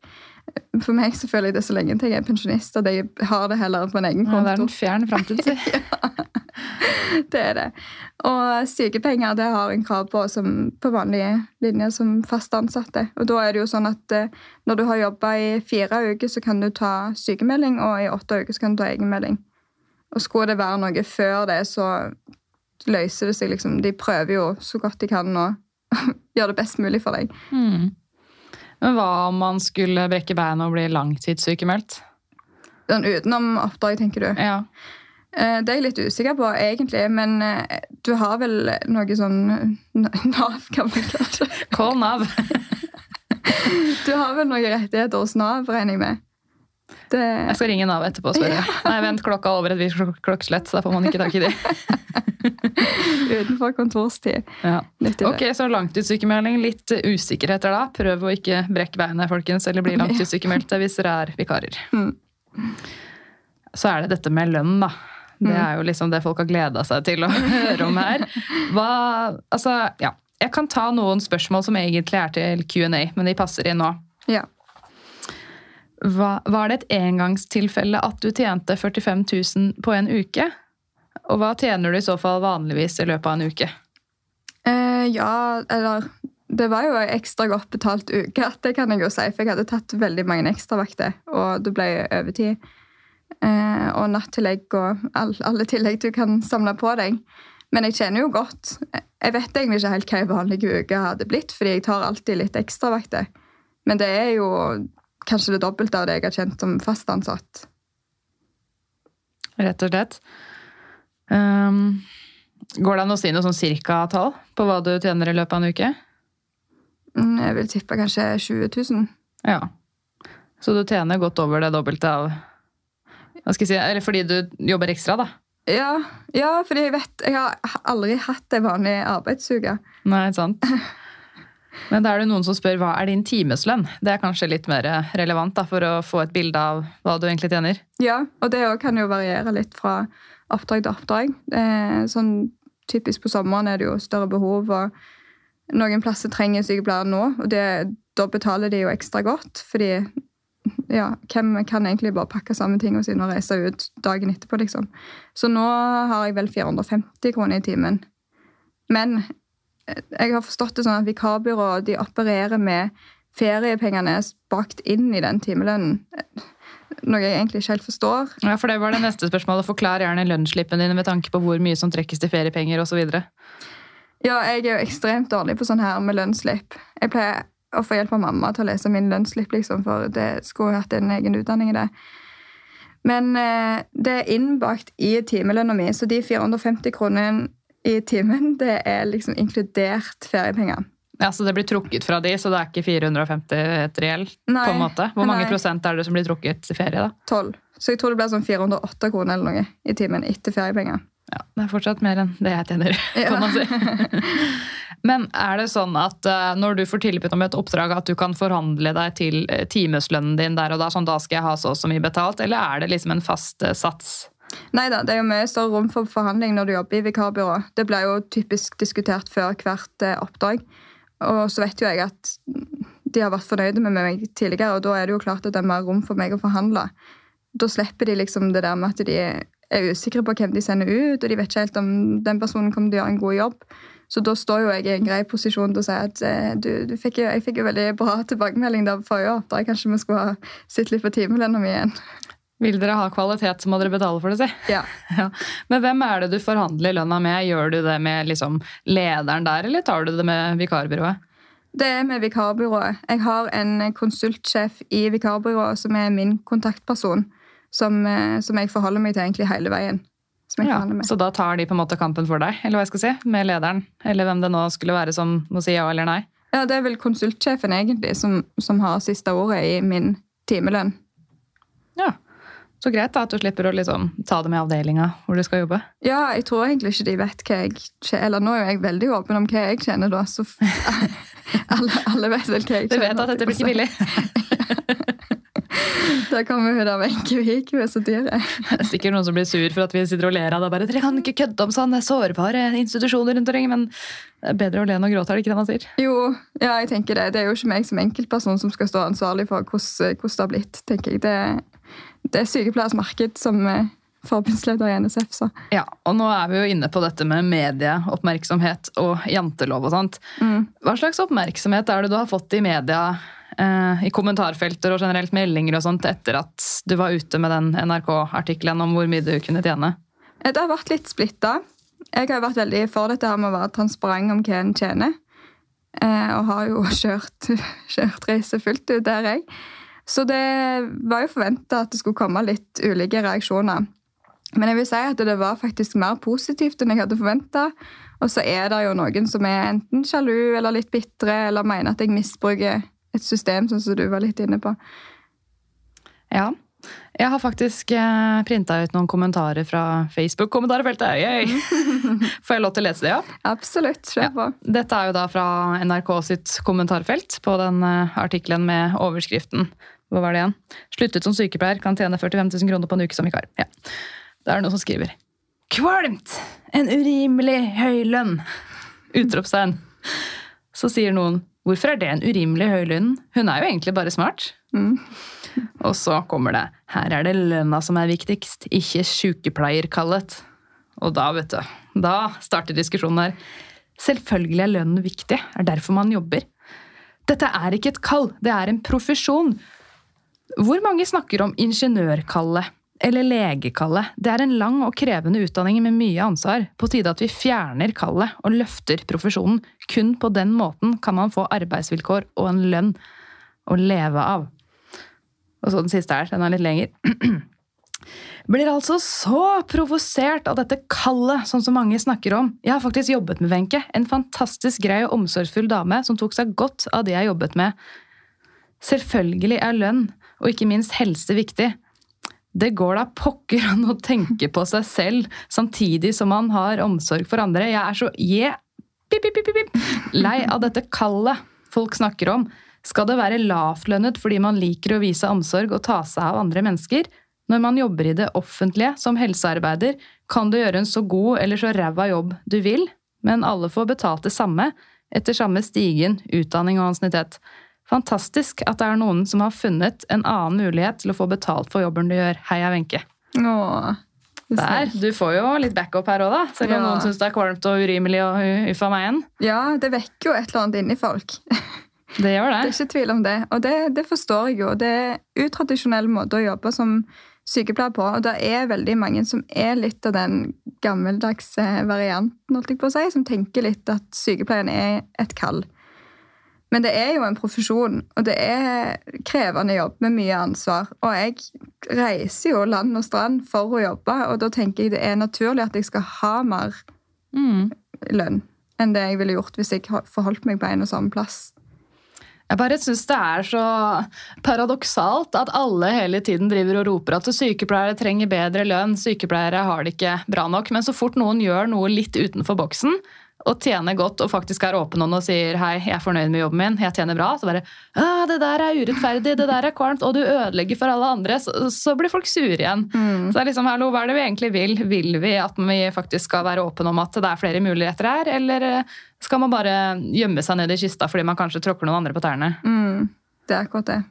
For meg så føler jeg det så lenge til jeg er pensjonist, at jeg har det heller på en egen Ja, det er konto. en fjern framtid, si. Det er det. Og sykepenger det har en krav på som på vanlige linjer som fast ansatte. Og da er det jo sånn at eh, når du har jobba i fire uker, så kan du ta sykemelding, og i åtte uker så kan du ta egenmelding. Og skulle det være noe før det, så løser det seg liksom. De prøver jo så godt de kan å gjøre det best mulig for deg. Mm. Men hva om man skulle brekke beina og bli langtidssykemeldt? Sånn utenom oppdrag, tenker du. Ja. Eh, Det er jeg litt usikker på, egentlig, men eh, du har vel noe sånn Nav, kan man kalle det. Call Nav. Du har vel noen rettigheter hos Nav, regner jeg med. Det, Jeg skal ringe Nav etterpå og spørre. Nei, vent, klokka er over et visst klok- klokkeslett, så da får man ikke tak i de. utenfor kontorstid. Ja. Ok, så langtidssykemelding. Litt usikkerheter da. Prøv å ikke brekke beinet, folkens, eller bli langtidssykemeldte hvis dere er vikarer. Mm. Så er det dette med lønn, da. Det er jo liksom det folk har gleda seg til å høre om her. Hva, altså, ja. Jeg kan ta noen spørsmål som egentlig er til Q&A, men de passer inn nå. Ja. Var det et engangstilfelle at du tjente 45 000 på en uke? Og hva tjener du i så fall vanligvis i løpet av en uke? Eh, ja, eller Det var jo en ekstra godt betalt uke, det kan jeg jo si. For jeg hadde tatt veldig mange ekstravakter, og det ble overtid. Eh, og nattillegg og all, alle tillegg du kan samle på deg. Men jeg tjener jo godt. Jeg vet egentlig ikke helt hva en vanlig uke hadde blitt, fordi jeg tar alltid litt ekstravakter. Men det er jo kanskje det dobbelte av det jeg har tjent som fast ansatt. Rett og slett. Um, går det an å si noe sånn cirka-tall på hva du tjener i løpet av en uke? Mm, Jeg vil tippe kanskje 20 000. Ja. Så du tjener godt over det dobbelte av Hva skal jeg si Eller fordi du jobber ekstra, da. Ja, ja, fordi jeg vet Jeg har aldri hatt ei vanlig arbeidsuke. Nei, sant? Men da er det noen som spør hva er din timeslønn? Det er kanskje litt mer relevant da, for å få et bilde av hva du egentlig tjener. Ja, og det kan jo variere litt fra oppdrag til oppdrag. Eh, sånn Typisk på sommeren er det jo større behov, og noen plasser trenger sykepleiere nå. Og det, da betaler de jo ekstra godt, fordi ja, hvem kan egentlig bare pakke sammen tingene sine og reise ut dagen etterpå, liksom. Så nå har jeg vel 450 kroner i timen. Men jeg har forstått det sånn at vikarbyrået de opererer med feriepengene bakt inn i den timelønnen. Noe jeg egentlig ikke helt forstår. Ja, for det var det neste spørsmålet. Forklar gjerne lønnsslippen din med tanke på hvor mye som trekkes til feriepenger osv. Ja, jeg er jo ekstremt dårlig på sånn her med lønnsslipp. Jeg pleier å få hjelp av mamma til å lese min lønnsslipp, liksom, for det skulle jeg hatt en egen utdanning i det. Men eh, det er innbakt i timelønna mi, så de 450 kronene i timen, det er liksom inkludert feriepenger. Ja, Så det blir trukket fra de, så det er ikke 450 et reell? Nei, på en måte. Hvor mange nei. prosent er det som blir trukket til ferie? da? 12. Så jeg tror det blir sånn 408 kroner eller noe i timen etter feriepenger. Ja, Det er fortsatt mer enn det jeg tjener, kan man si. Men er det sånn at eh, når du får tilbud om et oppdrag, at du kan forhandle deg til eh, timeslønnen din der og da, sånn da skal jeg ha så og så mye betalt, eller er det liksom en fast eh, sats? Nei da, det er jo mye større rom for forhandling når du jobber i vikarbyrå. Det blir jo typisk diskutert før hvert eh, oppdrag. Og så vet jo jeg at de har vært fornøyde med meg tidligere, og da er det jo klart at det er mer rom for meg å forhandle. Da slipper de liksom det der med at de er usikre på hvem de sender ut, og de vet ikke helt om den personen kommer til å gjøre en god jobb. Så da står jo jeg i en grei posisjon til å si at eh, du, du fikk jeg fikk jo veldig bra tilbakemelding der forrige oppdrag. Kanskje vi skulle ha sett litt på timelønna mi igjen. Vil dere ha kvalitet, så må dere betale for det, si. Ja. Ja. Men hvem er det du forhandler lønna med? Gjør du det med liksom lederen der, eller tar du det med vikarbyrået? Det er med vikarbyrået. Jeg har en konsultsjef i vikarbyrået som er min kontaktperson, som, eh, som jeg forholder meg til egentlig hele veien. Ja, så da tar de på en måte kampen for deg, eller hva jeg skal si, med lederen? Eller hvem det nå skulle være som må si ja eller nei? Ja, Det er vel konsultsjefen egentlig som, som har siste ordet i min timelønn. Ja, så greit da at du slipper å liksom ta det med avdelinga hvor du skal jobbe. Ja, jeg tror egentlig ikke de vet hva jeg tjener. Eller nå er jeg veldig åpen om hva jeg tjener, da. Så alle, alle vet vel hva jeg Du tjener. vet at dette blir ikke billig. Da kommer hun der Wenche Vik, hun er så dyr. Det er sikkert noen som blir sur for at vi sitter og ler av det. Bare, Dere kan ikke kødde om sånne sårbare institusjoner rundt omkring, men det er bedre å le enn å gråte, er det ikke det man sier? Jo, ja, jeg tenker det. Det er jo ikke meg som enkeltperson som skal stå ansvarlig for hvordan, hvordan det har blitt. tenker jeg. Det, det er sykepleiers marked som eh, forbundsleder i NSF, så. Ja, og nå er vi jo inne på dette med medieoppmerksomhet og jantelov og sånt. Mm. Hva slags oppmerksomhet er det du har fått i media, eh, i kommentarfelter og generelt meldinger og sånt, etter at du var ute med den NRK-artikkelen om hvor mye du kunne tjene? Eh, Det har vært litt splitta. Jeg har vært veldig for dette her med å være transparent om hva en tjener. Eh, og har jo kjørt, kjørt reise fullt ut der, jeg. Så det var jo forventa at det skulle komme litt ulike reaksjoner. Men jeg vil si at det var faktisk mer positivt enn jeg hadde forventa. Og så er det jo noen som er enten sjalu eller litt bitre eller mener at jeg misbruker et system, sånn som du var litt inne på. Ja. Jeg har faktisk eh, printa ut noen kommentarer fra Facebook-kommentarfeltet. Får jeg lov til å lese det, ja? Absolutt. Kjør på. Dette er jo da fra NRK sitt kommentarfelt på den eh, artikkelen med overskriften. Hva var det igjen? Sluttet som sykepleier, kan tjene 45 000 kroner på en uke som vikar. Ja. Det er noen som skriver. Kvalmt! En urimelig høy lønn! Utropstegn. Så sier noen Hvorfor er det en urimelig høy lønn? Hun er jo egentlig bare smart. Og så kommer det Her er det lønna som er viktigst, ikke sykepleierkallet. Og da, vet du, da starter diskusjonen her. Selvfølgelig er lønnen viktig, er derfor man jobber. Dette er ikke et kall, det er en profesjon. Hvor mange snakker om ingeniørkallet eller legekallet? Det er en lang og krevende utdanning med mye ansvar. På tide at vi fjerner kallet og løfter profesjonen. Kun på den måten kan man få arbeidsvilkår og en lønn å leve av. Og så den siste her, den er litt lenger. Blir altså så provosert av dette kallet som så mange snakker om. Jeg har faktisk jobbet med Wenche. En fantastisk grei og omsorgsfull dame som tok seg godt av det jeg jobbet med. Selvfølgelig er lønn, og ikke minst helse, viktig. Det går da pokker an å tenke på seg selv samtidig som man har omsorg for andre. Jeg er så yeah, pip, pip, pip, lei av dette kallet folk snakker om. Skal det være lavtlønnet fordi man liker å vise omsorg og ta seg av andre mennesker? Når man jobber i det offentlige som helsearbeider, kan du gjøre en så god eller så ræva jobb du vil, men alle får betalt det samme, etter samme stigen, utdanning og ansiennitet. Fantastisk at det er noen som har funnet en annen mulighet til å få betalt for jobben du gjør. Heia Wenche. Er Der, du får jo litt backup her òg, da. Selv om Ja. noen syns det er kvalmt og urimelig og u- uffa meg igjen. Ja, det vekker jo et eller annet inni folk. Det gjør Det Det er ikke tvil om det. Og det, det forstår jeg jo. Det er utradisjonell måte å jobbe som sykepleier på. Og det er veldig mange som er litt av den gammeldagse varianten, holdt jeg på å si, som tenker litt at sykepleien er et kall. Men det er jo en profesjon, og det er krevende jobb med mye ansvar. Og jeg reiser jo land og strand for å jobbe, og da tenker jeg det er naturlig at jeg skal ha mer Mm. lønn enn det jeg ville gjort hvis jeg forholdt meg på en og samme plass. Jeg bare syns det er så paradoksalt at alle hele tiden driver og roper at sykepleiere trenger bedre lønn, sykepleiere har det ikke bra nok. Men så fort noen gjør noe litt utenfor boksen og tjener godt og faktisk er åpen om det og sier hei, jeg er fornøyd med jobben min, jeg tjener bra, så bare det der er urettferdig, det der er kvalmt, og du ødelegger for alle andre, så, så blir folk sure igjen. Så det er liksom, hallo, hva er det vi egentlig vil? Vil vi at vi faktisk skal være åpne om at det er flere muligheter her, eller eh, skal man bare gjemme seg ned i kista fordi man kanskje tråkker noen andre på tærne? Mm, det er akkurat det.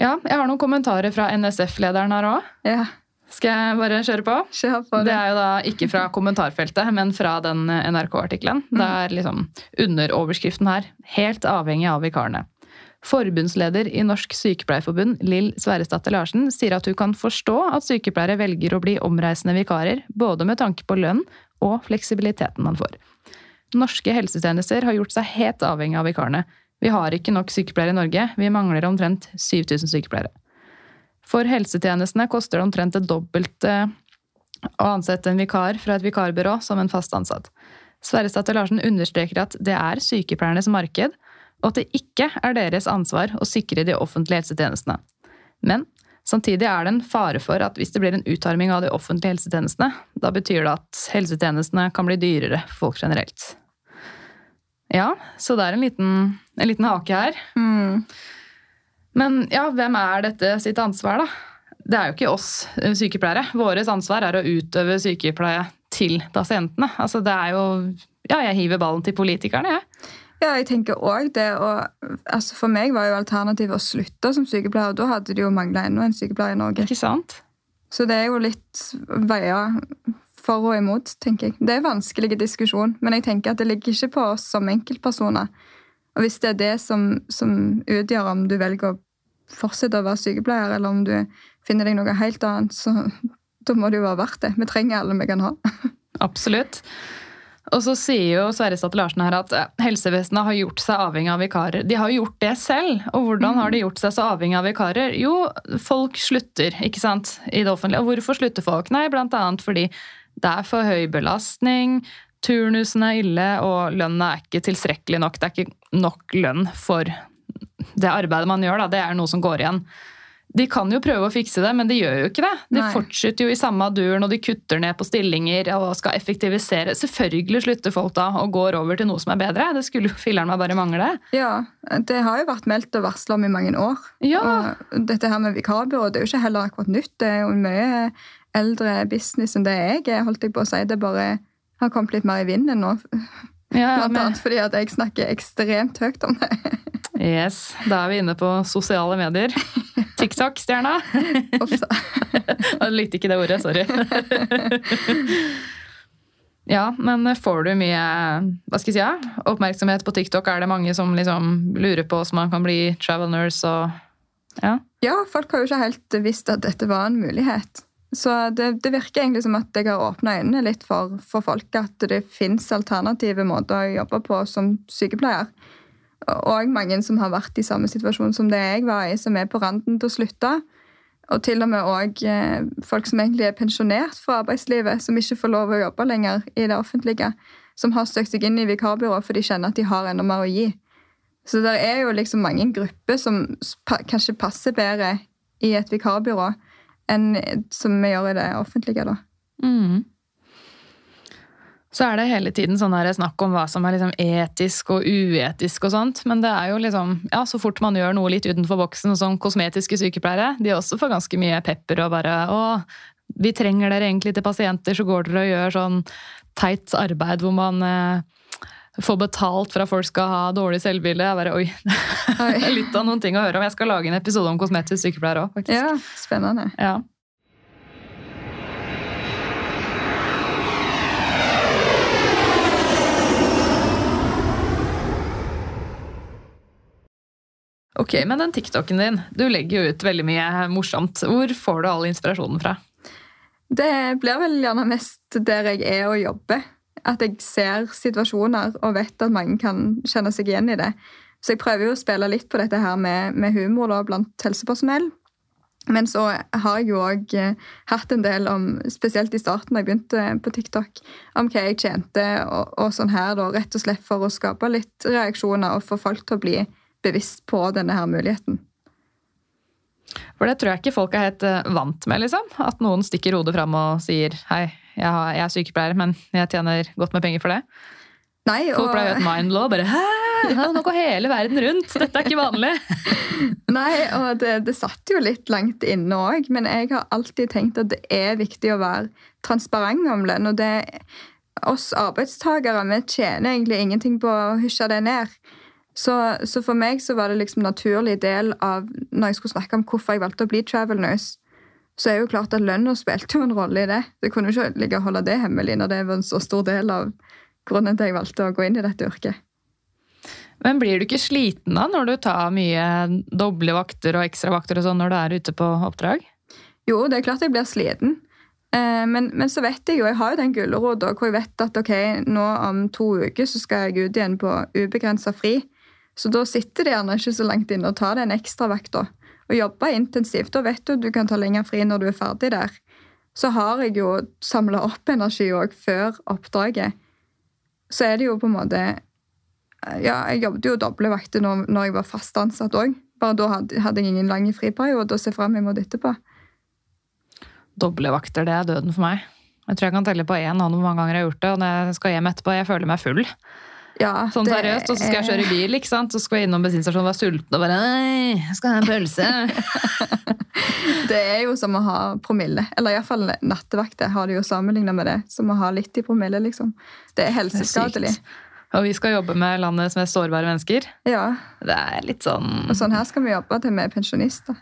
Ja, jeg har noen kommentarer fra NSF-lederen her òg. Ja, Skal jeg bare kjøre på? kjør på Det det. er jo da ikke fra kommentarfeltet, men fra den NRK-artikkelen. Det er liksom under overskriften her 'Helt avhengig av vikarene'. Forbundsleder i Norsk Sykepleierforbund, Lill Sverresdatter Larsen, sier at hun kan forstå at sykepleiere velger å bli omreisende vikarer, både med tanke på lønn og fleksibiliteten man får. Norske helsetjenester har gjort seg helt avhengig av vikarene. Vi har ikke nok sykepleiere i Norge, vi mangler omtrent 7000 sykepleiere. For helsetjenestene koster det omtrent det dobbelte å ansette en vikar fra et vikarbyrå som en fast ansatt. Sverresdatter Larsen understreker at det er sykepleiernes marked, og at det ikke er deres ansvar å sikre de offentlige helsetjenestene. Men samtidig er det en fare for at hvis det blir en utarming av de offentlige helsetjenestene, da betyr det at helsetjenestene kan bli dyrere for folk generelt. Ja, så det er en liten, en liten hake her. Mm. Men ja, hvem er dette sitt ansvar, da? Det er jo ikke oss eh, sykepleiere. Vårt ansvar er å utøve sykepleie til pasientene. Altså, det er jo Ja, jeg hiver ballen til politikerne, jeg. Ja, jeg tenker også det. Og, altså for meg var jo alternativet å slutte som sykepleier. og Da hadde de jo mangla ennå en sykepleier i Norge. Ikke sant? Så det er jo litt veier for og imot, tenker jeg. Det er en vanskelig diskusjon, men jeg tenker at det ligger ikke på oss som enkeltpersoner. Og hvis det er det som, som utgjør om du velger å fortsette å være sykepleier, eller om du finner deg noe helt annet, så da må det jo være verdt det. Vi trenger alle vi kan ha. Absolutt. Og så sier jo Sverresdatter Larsen her at eh, helsevesenet har gjort seg avhengig av vikarer. De har jo gjort det selv. Og hvordan har de gjort seg så avhengig av vikarer? Jo, folk slutter ikke sant, i det offentlige. Og hvorfor slutter folk? Nei, blant annet fordi det er for høy belastning, turnusen er ille, og lønna er ikke tilstrekkelig nok. Det er ikke nok lønn for det arbeidet man gjør. Da. Det er noe som går igjen. De kan jo prøve å fikse det, men de gjør jo ikke det. De Nei. fortsetter jo i samme duren, og de kutter ned på stillinger og skal effektivisere. Selvfølgelig slutter folk da og går over til noe som er bedre. Det skulle jo filleren meg bare mangle. Ja, Det har jo vært meldt og varsla om i mange år. Ja. Og dette her med vikarbyrå det er jo ikke heller akkurat nytt. Det er jo en mye eldre business enn det jeg er. holdt jeg på å si. Det bare har kommet litt mer i vinden nå. Ja, Blant men, annet fordi at jeg snakker ekstremt høyt om det. yes, da er vi inne på sosiale medier. TikTok-stjerna. Jeg likte ikke det ordet, sorry. Ja, men får du mye hva skal jeg si, ja? oppmerksomhet på TikTok? Er det mange som liksom lurer på hvordan man kan bli travel nurse og Ja. Ja, folk har jo ikke helt visst at dette var en mulighet. Så det, det virker egentlig som at jeg har åpna øynene litt for, for folk. At det fins alternative måter å jobbe på som sykepleier. Og mange som har vært i samme situasjon som det jeg var i, som er på randen til å slutte. Og til og med også, eh, folk som egentlig er pensjonert fra arbeidslivet, som ikke får lov å jobbe lenger i det offentlige. Som har søkt seg inn i vikarbyrå for de kjenner at de har enda mer å gi. Så det er jo liksom mange grupper som kanskje passer bedre i et vikarbyrå enn som vi gjør i det offentlige. da. Mm. Så er det hele tiden sånn her snakk om hva som er liksom etisk og uetisk og sånt. Men det er jo liksom, ja, så fort man gjør noe litt utenfor boksen, som kosmetiske sykepleiere, de også får ganske mye pepper og bare å, vi trenger dere egentlig til pasienter, så går dere og gjør sånn teit arbeid hvor man eh, får betalt for at folk skal ha dårlig selvbilde. Jeg bare, oi, det er litt av noen ting å høre om. Jeg skal lage en episode om kosmetisk sykepleier òg, faktisk. Ja, spennende. Ja. Ok, men den TikToken din, du legger jo ut veldig mye morsomt. Hvor får du all inspirasjonen fra? Det blir vel gjerne mest der jeg er og jobber. At jeg ser situasjoner og vet at mange kan kjenne seg igjen i det. Så jeg prøver jo å spille litt på dette her med, med humor da, blant helsepersonell. Men så har jeg jo òg hatt en del om, spesielt i starten da jeg begynte på TikTok, om hva jeg tjente og, og sånn her, da, rett og slett for å skape litt reaksjoner og få folk til å bli bevisst på denne her muligheten. For det tror jeg ikke folk er helt eh, vant med, liksom. At noen stikker hodet fram og sier hei, jeg, har, jeg er sykepleier, men jeg tjener godt med penger for det. Nei, og, Folk ble jo et mindlaw. Bare hæ? Nå går hele verden rundt! Dette er ikke vanlig! Nei, og det, det satt jo litt langt inne òg, men jeg har alltid tenkt at det er viktig å være transparent om lønn. Og det, oss arbeidstakere vi tjener egentlig ingenting på å hysje det ned. Så, så for meg så var det liksom naturlig del av når jeg skulle snakke om hvorfor jeg valgte å bli travel nurse, så er jo klart at lønna spilte jo en rolle i det. Det kunne jo ikke ligge og holde det hemmelig når det var en så stor del av grunnen til jeg valgte å gå inn i dette yrket. Men blir du ikke sliten da når du tar mye doble vakter og ekstravakter og sånn når du er ute på oppdrag? Jo, det er klart jeg blir sliten. Eh, men, men så vet jeg jo, jeg har jo den gulrota hvor jeg vet at ok, nå om to uker så skal jeg ut igjen på ubegrensa fri. Så da sitter det gjerne ikke så langt inne å ta den ekstravakta og jobbe intensivt. Da vet du at du kan ta lenger fri når du er ferdig der. Så har jeg jo samla opp energi òg før oppdraget. Så er det jo på en måte Ja, jeg jobbet jo doble vakter når, når jeg var fast ansatt òg. Bare da hadde, hadde jeg ingen lang friperiode å se fram imot etterpå. Doble vakter, det er døden for meg. Jeg tror jeg kan telle på én hånd hvor mange ganger jeg har gjort det. Og jeg skal hjem etterpå, jeg føler meg full. Ja, Sånn seriøst. Og så skal jeg kjøre bil, ikke sant? så skal jeg innom bensinstasjonen og være sulten og bare Nei, jeg skal ha en pølse. Det er jo som å ha promille. Eller iallfall nattevakter har det jo sammenligna med det. Som å ha litt i promille, liksom. Det Det er helseskadelig. Og vi skal jobbe med landets mest sårbare mennesker. Ja, Det er litt sånn og sånn her skal vi jobbe til vi er pensjonister.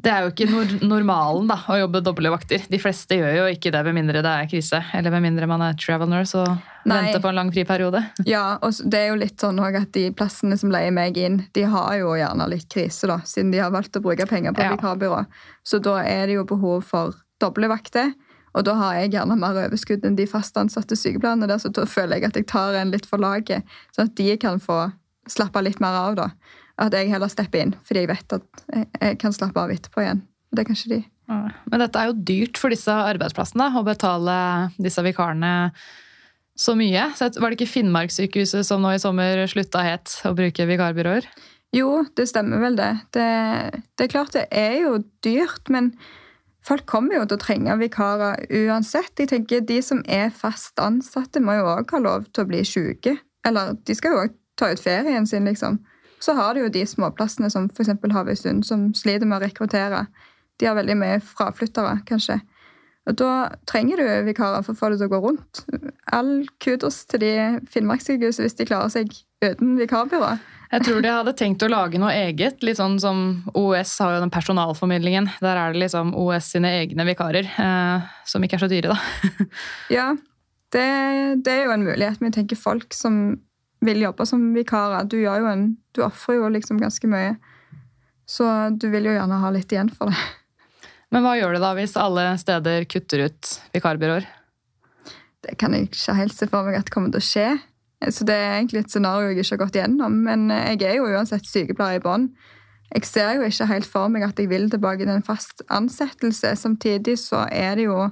Det er jo ikke nor normalen da, å jobbe doble vakter. De fleste gjør jo ikke det med mindre det er krise. Eller med mindre man er travel nurse og Nei. venter på en lang friperiode. Ja, og det er jo litt sånn at de plassene som leier meg inn, de har jo gjerne litt krise, da, siden de har valgt å bruke penger på Ja. vikarbyrå. Så da er det jo behov for doble vakter. Og da har jeg gjerne mer overskudd enn de fast ansatte sykepleierne der, så da føler jeg at jeg tar en litt for laget, sånn at de kan få slappe litt mer av, da. At jeg heller stepper inn, fordi jeg vet at jeg, jeg kan slappe av etterpå igjen. Det kan ikke de. Men dette er jo dyrt for disse arbeidsplassene, å betale disse vikarene så mye. Så var det ikke Finnmarkssykehuset som nå i sommer slutta het å bruke vikarbyråer? Jo, det stemmer vel det. det. Det er klart det er jo dyrt, men folk kommer jo til å trenge vikarer uansett. Jeg tenker De som er fast ansatte, må jo òg ha lov til å bli syke. Eller de skal jo òg ta ut ferien sin, liksom. Så har du jo de småplassene som f.eks. Havøysund, som sliter med å rekruttere. De har veldig mye fraflyttere, kanskje. Og da trenger du vikarer for å få det til å gå rundt. All kudos til de finnmarkssykehuset hvis de klarer seg uten vikarbyrå. Jeg tror de hadde tenkt å lage noe eget. litt sånn som OS har jo den personalformidlingen. Der er det liksom OS sine egne vikarer, eh, som ikke er så dyre, da. Ja, det, det er jo en mulighet. Men tenker folk som vil jobbe som vikarer, du gjør jo en, du offrer jo liksom ganske mye. Så du vil jo gjerne ha litt igjen for det. Men hva gjør du da hvis alle steder kutter ut vikarbyråer? Det kan jeg ikke helt se for meg at kommer til å skje. Så det er egentlig et scenario jeg ikke har gått gjennom. Men jeg er jo uansett sykepleier i bånn. Jeg ser jo ikke helt for meg at jeg vil tilbake til en fast ansettelse. Samtidig så er det jo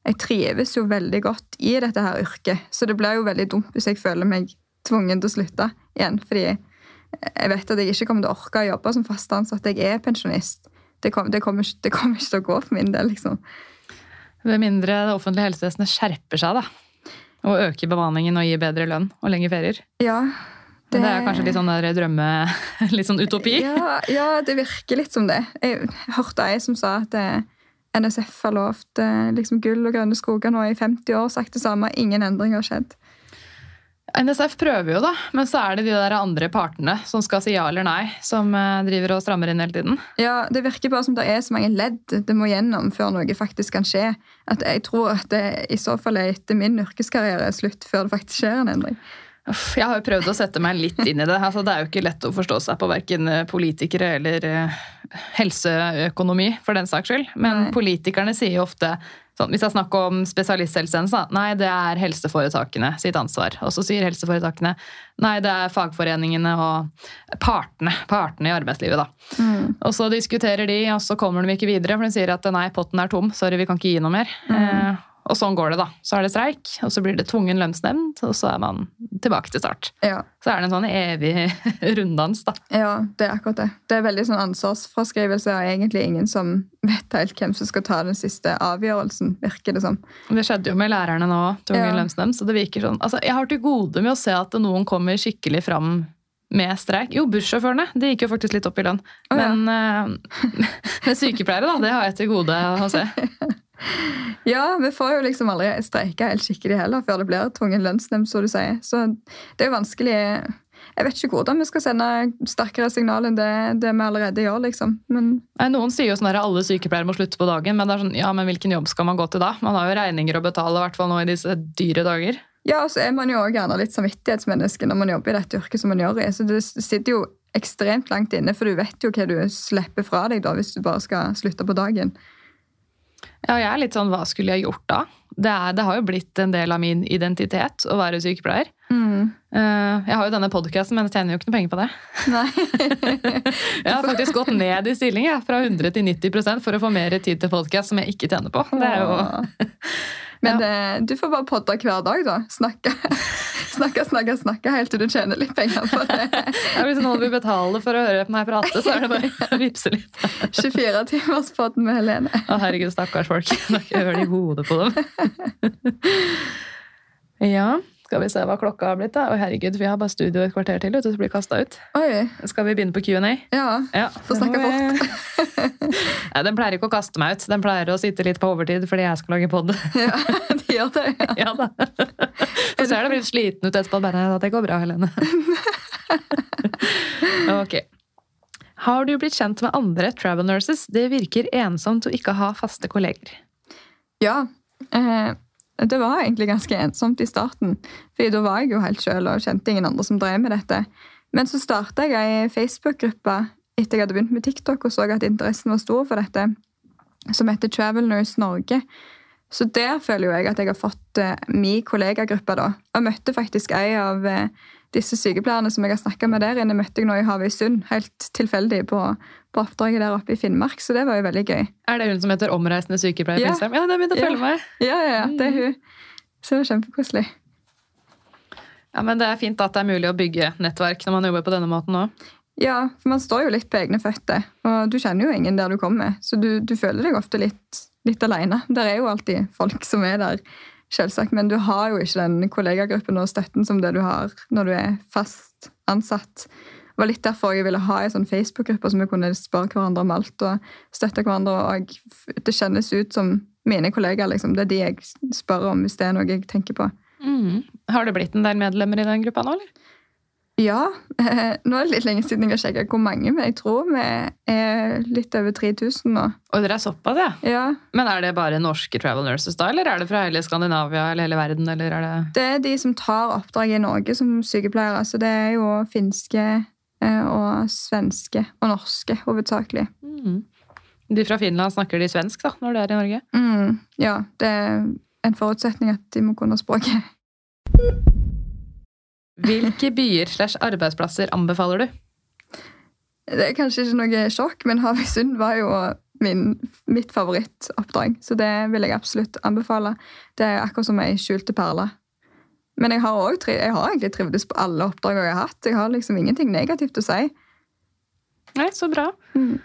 Jeg trives jo veldig godt i dette her yrket. Så det blir jo veldig dumt hvis jeg føler meg tvungen til å slutte igjen. Fordi jeg vet at jeg ikke kommer til å orke å jobbe som fast ansatt. Jeg er pensjonist. Det, kom, det, kommer, det kommer ikke til å gå for min del, liksom. Med mindre det offentlige helsevesenet skjerper seg da, og øker bemanningen og gir bedre lønn og lengre ferier. Ja, Det, det er kanskje litt sånn der drømme, litt sånn utopi? Ja, ja, det virker litt som det. Jeg hørte ei som sa at eh, NSF har lovt eh, liksom gull og grønne skoger nå i 50 år, sagt det samme. Ingen endring har skjedd. NSF prøver jo da, men så er det de der andre partene som skal si ja eller nei, som eh, driver og strammer inn hele tiden. Ja, Det virker bare som det er så mange ledd det må gjennom før noe faktisk kan skje. At Jeg tror at det i så fall er etter min yrkeskarriere er slutt før det faktisk skjer en endring. Uff, Jeg har jo prøvd å sette meg litt inn i det. Altså, det er jo ikke lett å forstå seg på verken politikere eller eh, helseøkonomi, for den saks skyld. Men Nei. politikerne sier jo ofte sånn, Hvis det er snakk om spesialisthelsetjenesten, nei, det er helseforetakene sitt ansvar. Og så sier helseforetakene nei, det er fagforeningene og partene, partene i arbeidslivet, da. Og så diskuterer de, og så kommer de ikke videre, for de sier at nei, potten er tom, sorry, vi kan ikke gi noe mer. Eh, og sånn går det, da. Så er det streik, og så blir det tvungen lønnsnemnd, og så er man tilbake til start. Ja, Så er det en sånn evig runddans, da. ja, det er akkurat det. Det er veldig sånn ansvarsfraskrivelse og egentlig ingen som vet helt hvem som skal ta den siste avgjørelsen, virker det som. Det skjedde jo med lærerne nå, tvungen Ja. lønnsnemnd, så det virker sånn. Altså, jeg har til gode med å se at noen kommer skikkelig fram med streik. Jo, bussjåførene, de gikk jo faktisk litt opp i lønn. Oh, ja. Men uh, sykepleiere, da, det har jeg til gode å se. Ja, vi får jo liksom aldri streika helt skikkelig heller før det blir tvungen lønnsnemnd, så du sier. Så det er jo vanskelig Jeg vet ikke hvordan vi skal sende sterkere signal enn det, det vi allerede gjør, liksom. Men Noen sier jo sånn at alle sykepleiere må slutte på dagen, men det er sånn, ja, men hvilken jobb skal man gå til da? Man har jo regninger å betale, i hvert fall nå i disse dyre dager. Ja, og så er man jo også gjerne litt samvittighetsmenneske når man jobber i dette yrket som man gjør i. Så det sitter jo ekstremt langt inne, for du vet jo hva du slipper fra deg da, hvis du bare skal slutte på dagen. Ja, jeg er litt sånn hva skulle jeg gjort da? Det, er, det har jo blitt en del av min identitet å være sykepleier. Mm. Eh, Jeg har jo denne podkasten, men jeg tjener jo ikke noe penger på det. Nei. Jeg har faktisk gått ned i stilling jeg, fra 100 til 90% for å få mer tid til podkast som jeg ikke tjener på. Det er jo Men eh, du får bare podde hver dag, da. Snakke, snakke, snakke, snakke helt til du tjener litt penger på det. ja, Hvis noen vil betale for å høre på meg prate, så er det bare å vippse litt. 24-timerspodden med Helene. Å, herregud, stakkars folk. Ikke høl i hodet på dem. Ja, skal vi se hva klokka har blitt, da. Å, herregud, vi har bare studio et kvarter til, vet du, så blir kasta ut. Oi. Skal vi begynne på Q&A? Ja. Ja, Få snakke fort. ja, Den pleier ikke å kaste meg ut. Den pleier å sitte litt på overtid fordi jeg skal lage pod. ja. De gjør det. Ja. Ja da. Så ser det blitt sliten ut etterpå. Bare, at det går bra, Helene. ok. Har du blitt kjent med andre travel nurses? Det virker ensomt å ikke ha faste kolleger. Ja. Eh, det var egentlig ganske ensomt i starten. For da var jeg jo helt sjøl og kjente ingen andre som drev med dette. Men så starta jeg ei Facebook-gruppe etter jeg hadde begynt med TikTok og så at interessen var stor for dette, som heter Travel Nurse Norge. Så der føler jo jeg at jeg har fått uh, min kollegagruppe. da. Og møtte faktisk ei av eh, disse sykepleierne som jeg har snakka med der inne, møtte jeg nå i Havøysund. Helt tilfeldig på, på oppdraget der oppe i Finnmark, så det var jo veldig gøy. Er det hun som heter Omreisende sykepleier? Ja. Ja, det begynte begynt å følge meg. Ja, ja, ja, det er hun. Så det var kjempekoselig. Ja, men Det er fint at det er mulig å bygge nettverk når man jobber på denne måten òg. Ja, for man står jo litt på egne føtter, og du kjenner jo ingen der du kommer, så du, du føler deg ofte litt, litt alene. Der er jo alltid folk som er der, selvsagt, men du har jo ikke den kollegagruppen og støtten som det du har når du er fast ansatt. Det var litt derfor jeg ville ha en sånn Facebook-gruppe som vi kunne spørre hverandre om alt og støtte hverandre. og Det kjennes ut som mine kollegaer. liksom. Det er de jeg spør om hvis det er noe jeg tenker på. Mm. Har det blitt en del medlemmer i den gruppa nå, eller? Ja. eh, Nå er det litt lenge siden jeg har sjekka hvor mange, men jeg tror vi er litt over 3000 nå. Og dere er såpass, ja. Ja, Men er det bare norske travel nurses da, eller er det fra hele Skandinavia eller hele verden? eller er det... Det er de som tar oppdrag i Norge som sykepleiere. Så det er jo finske eh, og svenske og norske hovedsakelig. Mm. De fra Finland snakker de svensk da, når de er i Norge? Mm, ja, det er en forutsetning at de må kunne språket. Hvilke byer slash arbeidsplasser anbefaler du? Det er kanskje ikke noe sjokk, men Havøysund var jo min, mitt favorittoppdrag. Så det vil jeg absolutt anbefale. Det er akkurat som ei skjulte perle. Men jeg har, også, jeg har egentlig trivdes på alle oppdragene jeg har hatt. Jeg har liksom ingenting negativt å si. Nei, så bra. Mm.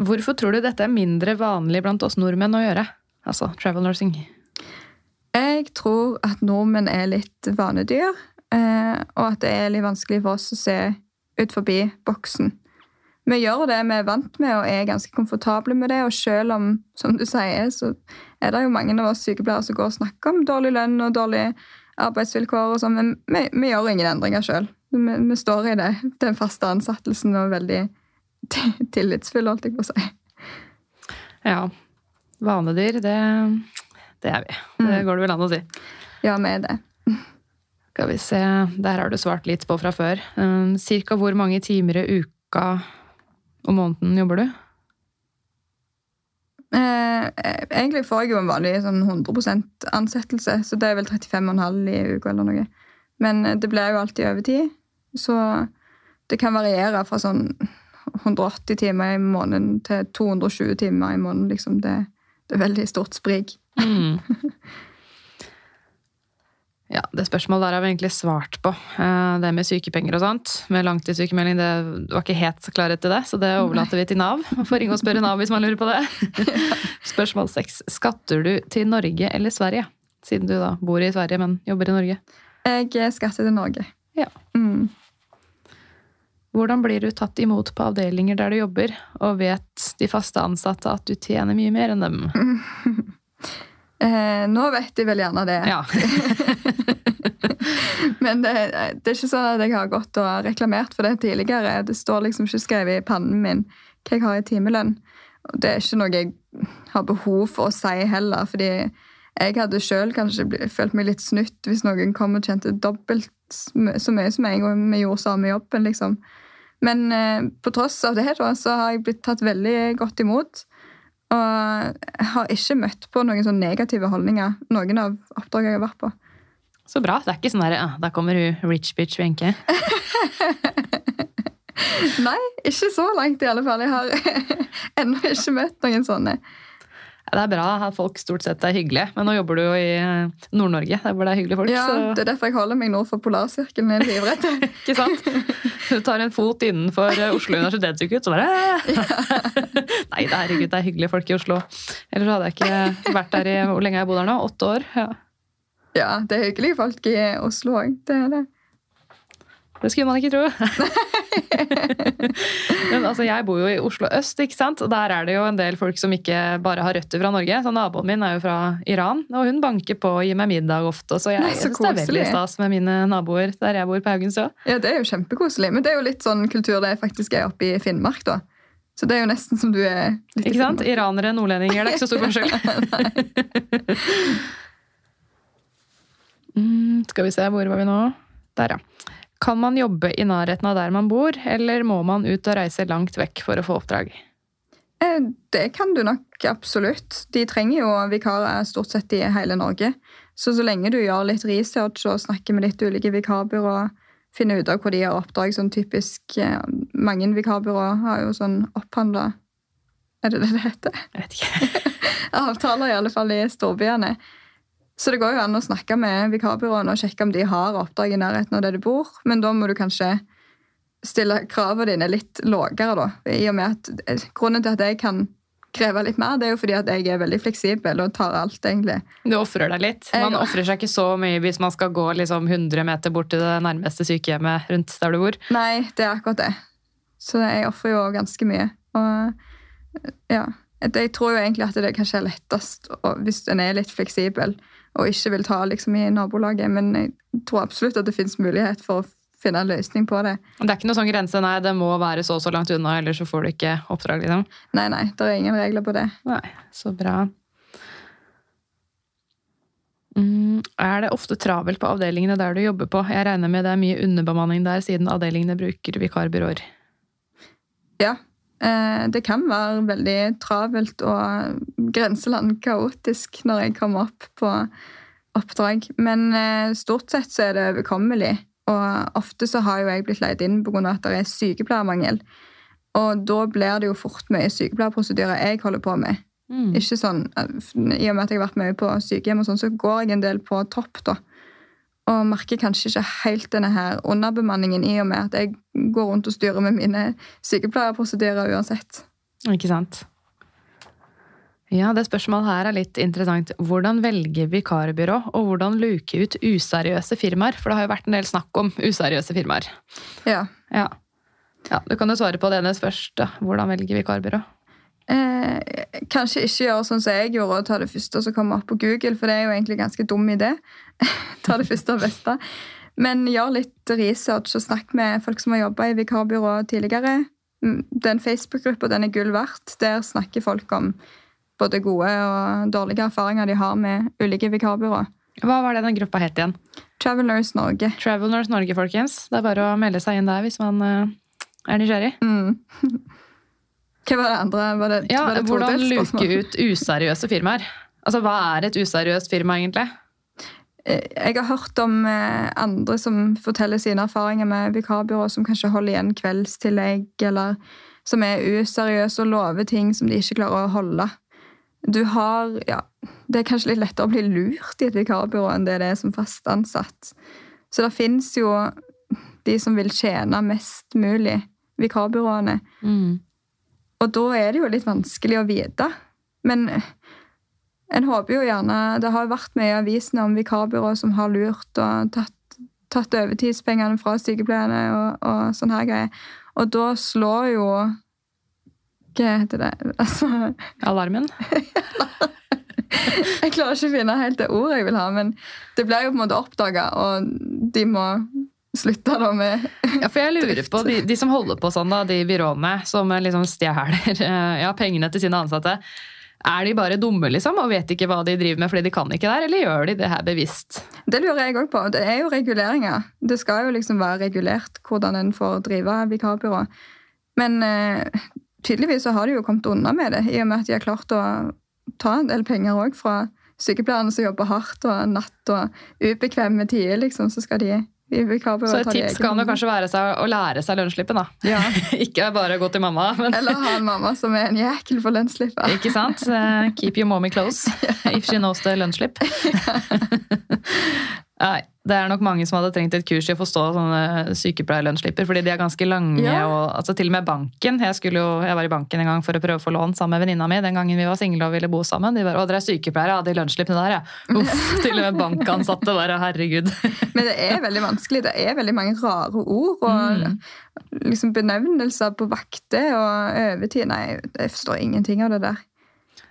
Hvorfor tror du dette er mindre vanlig blant oss nordmenn å gjøre? Altså travel nursing. Jeg tror at nordmenn er litt vanedyr, og at det er litt vanskelig for oss å se ut forbi boksen. Vi gjør det vi er vant med og er ganske komfortable med det, og selv om, som du sier, så er det jo mange av oss sykepleiere som går og snakker om dårlig lønn og dårlige arbeidsvilkår og sånn, men vi, vi gjør ingen endringer sjøl. Vi, vi står i det, den faste ansettelsen og veldig tillitsfull, holdt jeg på å si. Ja. Vanedyr, det, det er vi. Det går det vel an å si. Ja, vi er det. Skal vi se, Der har du svart litt på fra før. Um, Cirka hvor mange timer i uka og måneden jobber du? Eh, egentlig får jeg jo en vanlig sånn 100% ansettelse, så det er vel 35,5 i uka eller noe. Men det blir jo alltid overtid, så det kan variere fra sånn 180 timer i måneden til 220 timer i måneden. Liksom. Det, det er veldig stort sprik. Mm. Ja, Det spørsmålet der har vi egentlig svart på. Eh, Det med sykepenger og sånt. Med langtidssykemelding, det var ikke helt så klarhet til det, så det overlater vi til Nav. Man får ringe og spørre Nav hvis man lurer på det. Spørsmål seks. Skatter du til Norge eller Sverige? Siden du da bor i Sverige, men jobber i Norge. Jeg skatter til Norge. Ja. Mm. Hvordan blir du tatt imot på avdelinger der du jobber, og vet de faste ansatte at du tjener mye mer enn dem? Eh, nå vet de vel gjerne det. Ja. Men det, det er ikke sånn at jeg har gått og reklamert for det tidligere. Det står liksom ikke skrevet i pannen min hva jeg har i timelønn. Og det er ikke noe jeg har behov for å si heller, fordi jeg hadde sjøl kanskje følt meg litt snytt hvis noen kom og tjente dobbelt så mye som jeg, og vi gjorde samme jobben, liksom. Men eh, på tross av det da, så har jeg blitt tatt veldig godt imot. Og jeg har ikke møtt på noen sånne negative holdninger noen av oppdragene jeg har vært på. Så bra. Det er ikke sånn der, ah, der kommer hun rich bitch Wenche. Nei, ikke så langt i alle fall. Jeg har ennå ikke møtt noen sånne. Det er bra at folk stort sett er hyggelige, men nå jobber du jo i eh, Nord-Norge, der hvor det er hyggelige folk. Ja, så... Det er derfor jeg holder meg nord for polarsirkelen. i er livredd. Ikke sant? Du tar en fot innenfor eh, Oslo universitetssykehus, så bare Nei, det er, herregud, det er hyggelige folk i Oslo. Ellers hadde jeg ikke vært der i Hvor lenge har jeg bodd her nå? Åtte år? Ja. Ja, det er hyggelige folk i Oslo òg. Det er det. Det skulle man ikke tro. Men altså, jeg bor jo i Oslo øst, ikke sant? og der er det jo en del folk som ikke bare har røtter fra Norge. Så Naboen min er jo fra Iran, og hun banker på og gir meg middag ofte. Så jeg, Nei, så synes det er veldig stas med mine naboer der jeg bor på Haugenså. Ja, det er jo kjempekoselig. Men det er jo litt sånn kultur det faktisk er oppe i Finnmark, da. Så det er jo nesten som du er litt Ikke sant? Iranere, nordlendinger, det er ikke så stor forskjell. mm, skal vi se, hvor var vi nå? Der, ja. Kan man jobbe i nærheten av der man bor, eller må man ut og reise langt vekk for å få oppdrag? Eh, Det kan du nok absolutt. De trenger jo vikarer stort sett i hele Norge. Så så lenge du gjør litt research og snakker med litt ulike vikarbyråer, finner ut av hvor de har oppdrag, sånn typisk eh, Mange vikarbyråer har jo sånn opphandla Er det det det heter? Jeg vet ikke. avtaler, i alle fall i storbyene. Så det går jo an å snakke med vikarbyråene og sjekke om de har oppdrag i nærheten av der du bor, men da må du kanskje stille kravene dine litt lavere, da. I og med at Grunnen til at jeg kan kreve litt mer, det er jo fordi at jeg er veldig fleksibel og tar alt, egentlig. Du ofrer deg litt. Man ofrer seg ikke så mye hvis man skal gå liksom 100 meter bort til det nærmeste sykehjemmet rundt der du bor. Nei, det er akkurat det. Så jeg ofrer jo ganske mye. Og ja. Jeg tror jo egentlig at det kanskje er lettest hvis en er litt fleksibel og ikke vil ta liksom i nabolaget, men jeg tror absolutt at det finnes mulighet for å finne en løsning på det. Det er ikke noe sånn grense, nei, det må være så og så langt unna, ellers så får du ikke oppdrag, liksom. Nei, nei, det er ingen regler på det. Nei, så bra. Mm, er det ofte travelt på avdelingene der du jobber på? Jeg regner med det er mye underbemanning der, siden avdelingene bruker vikarbyråer. Ja, det kan være veldig travelt og grenseland kaotisk når jeg kommer opp på oppdrag. Men eh, stort sett så er det overkommelig. Og ofte så har jo jeg blitt leid inn pga. at det er sykepleiermangel. Og da blir det jo fort mye sykepleierprosedyrer jeg holder på med. Mm. Ikke sånn, I og med at jeg har vært mye på sykehjem, og sånn, så går jeg en del på topp. da. Og merker kanskje ikke helt denne her underbemanningen i og med at jeg går rundt og styrer med mine sykepleierprosedyrer uansett. Ikke sant? Ja, det spørsmålet her er litt interessant. Hvordan velge vikarbyrå, og hvordan luke ut useriøse firmaer? For det har jo vært en del snakk om useriøse firmaer. Ja. Ja. ja du kan jo svare på det nest først. da. Hvordan velge vikarbyrå? Eh, kanskje ikke gjøre sånn som jeg gjorde, og ta det første som kommer opp på Google, for det er jo egentlig ganske dum idé. ta det første og beste. Men gjør litt research og snakk med folk som har jobba i vikarbyrå tidligere. Mm, Den Facebook-gruppa den er gull verdt. Der snakker folk om både gode og dårlige erfaringer de har med ulike vikarbyråer. Hva var det den gruppa het igjen? Travelers Norge. Travelers Norge, folkens. Det er bare å melde seg inn der hvis man eh, er nysgjerrig. Mm. Hva var det andre? Var det, Ja, var det Hvordan luke ut useriøse firmaer? Altså, Hva er et useriøst firma, egentlig? Eh, Jeg har hørt om eh, andre som forteller sine erfaringer med vikarbyrå, som kanskje holder igjen kveldstillegg, eller som er useriøse og lover ting som de ikke klarer å holde. Du har, ja, Det er kanskje litt lettere å bli lurt i et vikarbyrå enn det det er som fast ansatt. Så det fins jo de som vil tjene mest mulig, vikarbyråene. Og da er det jo litt vanskelig å vite. Men en håper jo gjerne Det har vært mye i avisene om vikarbyrå som har lurt og tatt, tatt overtidspengene fra sykepleierne og, og sånne her greier. Og da slår jo Hva heter det? Altså Alarmen? Jeg klarer ikke å finne helt det ordet jeg vil ha, men det blir jo på en måte oppdaga, og de må slutte da med Ja, for jeg lurer på de, de som holder på sånn, da, de byråene som liksom stjeler ja, pengene til sine ansatte. Er de bare dumme liksom, og vet ikke hva de driver med fordi de kan ikke der, eller gjør de det her bevisst? Det lurer jeg òg på. Det er jo reguleringer. Det skal jo liksom være regulert hvordan en får drive vikarbyrå. Men eh, tydeligvis så har de jo kommet unna med det, i og med at de har klart å ta en del penger òg fra sykepleierne som jobber hardt og natt og ubekvemme tider, liksom, så skal de Så et tips kan jo kanskje være å lære seg lønnsslippen, da. Ja. ikke bare gå til mamma, men Eller ha en mamma som er en jækel for lønnsslippet. Ikke sant? Eh, Keep your mommy close if she knows the lønnsslipp. Nei, det er nok mange som hadde trengt et kurs i å forstå sånne sykepleierlønnsslipper, fordi de er ganske lange. Ja. Og, altså til og med banken. Jeg, jo, jeg var i banken en gang for å prøve å få lån sammen med venninna mi den gangen vi var single og ville bo sammen. De bare 'Å, dere er sykepleiere, ja, de lønnsslippene der, ja'. Uff, til og med bankansatte bare 'herregud'. Men det er veldig vanskelig. Det er veldig mange rare ord og Mm. liksom benevnelser på vakter og overtid. Nei, jeg forstår ingenting av det der.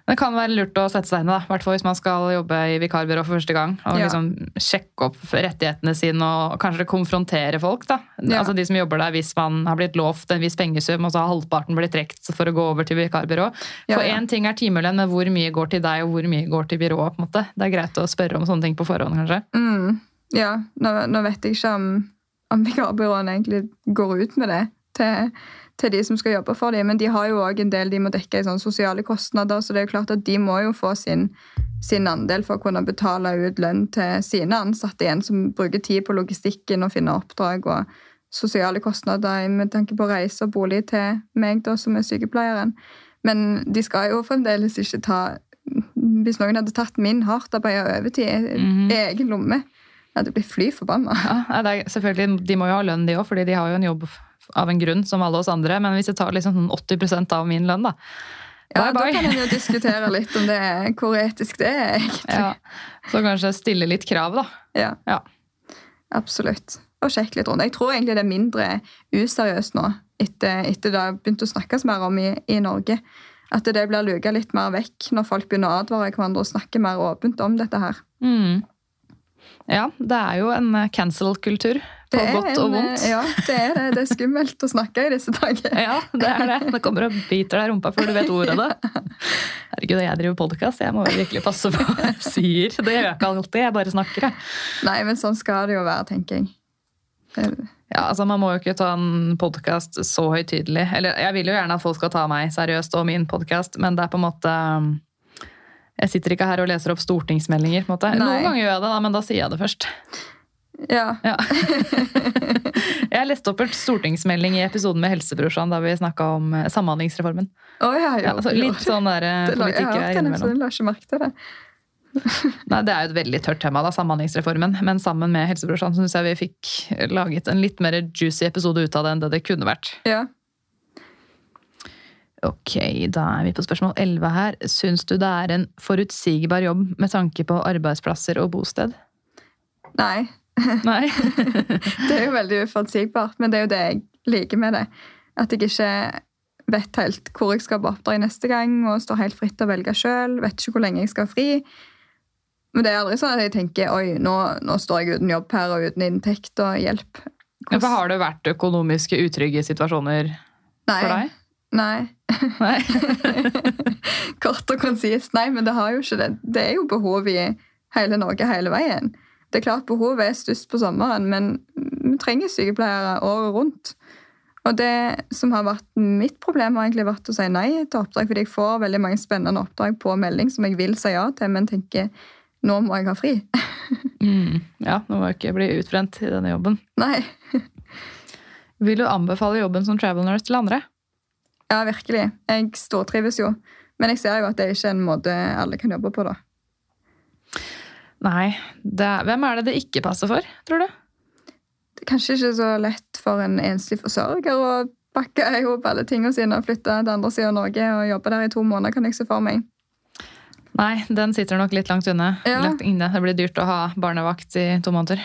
Det kan være lurt å sette seg inn i det, hvert fall hvis man skal jobbe i vikarbyrå for første gang. Og Ja. liksom sjekke opp rettighetene sine og kanskje konfrontere folk. da. Ja. Altså De som jobber der hvis man har blitt lovt en viss pengesum, og så har halvparten blitt trukket for å gå over til vikarbyrå. For ja. ting er timelønn, men hvor mye går til deg, og hvor mye går til byrået? på en måte. Det er greit å spørre om sånne ting på forhånd, kanskje. Mm. Ja, nå, nå vet jeg ikke om, om vikarbyråene egentlig går ut med det til, til de som skal jobbe for dem, men de har jo òg en del de må dekke i sånne sosiale kostnader, så det er jo klart at de må jo få sin, sin andel for å kunne betale ut lønn til sine ansatte igjen, som bruker tid på logistikken og finner oppdrag og sosiale kostnader med tanke på reise og bolig til meg, da, som er sykepleieren. Men de skal jo fremdeles ikke ta Hvis noen hadde tatt min hardtarbeida overtid i egen lomme, jeg hadde blitt fly forbanna. Ja, selvfølgelig, De må jo ha lønn, de òg, fordi de har jo en jobb av en grunn, som alle oss andre. Men hvis jeg tar liksom sånn 80% av min lønn, da Bye, Bye, Da kan en jo diskutere litt om det er, hvor etisk det er, egentlig. Ja, Så kanskje stille litt krav, da. Ja, Ja. absolutt. Og sjekke litt rundt. Jeg tror egentlig det er mindre useriøst nå, etter, etter det har begynt å snakkes mer om i, i Norge. At det blir luka litt mer vekk når folk begynner å advare hverandre og snakke mer åpent om dette her. Mm. Ja, det er jo en eh, cancel-kultur. På godt og en, eh, vondt. Ja, det er det. Det er skummelt å snakke i disse dager. Ja, det er det. Det kommer og biter deg i rumpa før du vet ordet av det. Herregud, jeg driver podkast. Jeg må virkelig passe på hva jeg sier. Det gjør jeg ikke alltid. Jeg bare snakker, jeg. Nei, men sånn skal det jo være, tenker jeg. Ja, altså Man må jo ikke ta en podkast så høytidelig. Eller jeg vil jo gjerne at folk skal ta meg seriøst og min podkast, men det er på en måte Jeg sitter ikke her og leser opp stortingsmeldinger. på en måte. Nei. Noen ganger gjør jeg det, da, men da sier jeg det først. Ja. Ja. Jeg leste opp en stortingsmelding i episoden med Helsebrorsan da vi snakka om eh, Samhandlingsreformen. Å ja, jo. Ja, altså, litt sånn der eh, politikk Jeg er innimellom. jeg la ikke merke til det. Nei, Det er jo et veldig tørt tema, da, Samhandlingsreformen. Men sammen med Helsebrorsan så syns jeg vi fikk laget en litt mer juicy episode ut av det enn det det kunne vært. Ja. Ok, da er vi på spørsmål 11 her. Syns du det er en forutsigbar jobb med tanke på arbeidsplasser og bosted? Nei. Nei? Det er jo veldig uforutsigbart, men det er jo det jeg liker med det. At jeg ikke vet helt hvor jeg skal på oppdrag neste gang, og står helt fritt til å velge sjøl. Vet ikke hvor lenge jeg skal ha fri. Men det er aldri sånn at jeg tenker oi, nå, nå står jeg uten jobb her og uten inntekt og hjelp. Ja, for har det vært økonomiske utrygge situasjoner Nei. for deg? Nei. Nei? Kort og konsist. Nei, men det har jo ikke det. Det er jo behov i hele Norge hele veien. Det er klart behovet er størst på sommeren, men vi trenger sykepleiere året rundt. Og det som har vært mitt problem, har egentlig vært å si nei til oppdrag, fordi jeg får veldig mange spennende oppdrag på melding som jeg vil si ja til, men tenker nå må jeg ha fri. Mm. Ja, nå må jeg ikke bli utbrent i denne jobben. Nei. Vil du anbefale jobben som travel nurse til andre? Ja, virkelig. Jeg stortrives jo. Men jeg ser jo at det er ikke er en måte alle kan jobbe på, da. Nei. Det er, hvem er det det ikke passer for, tror du? det er kanskje ikke så lett for en enslig forsørger å pakke i hop alle tingene sine og flytte til andre siden av Norge og jobbe der i to måneder, kan jeg se for meg. Nei, den sitter nok litt langt unna. Ja. Langt inne. Det blir dyrt å ha barnevakt i to måneder.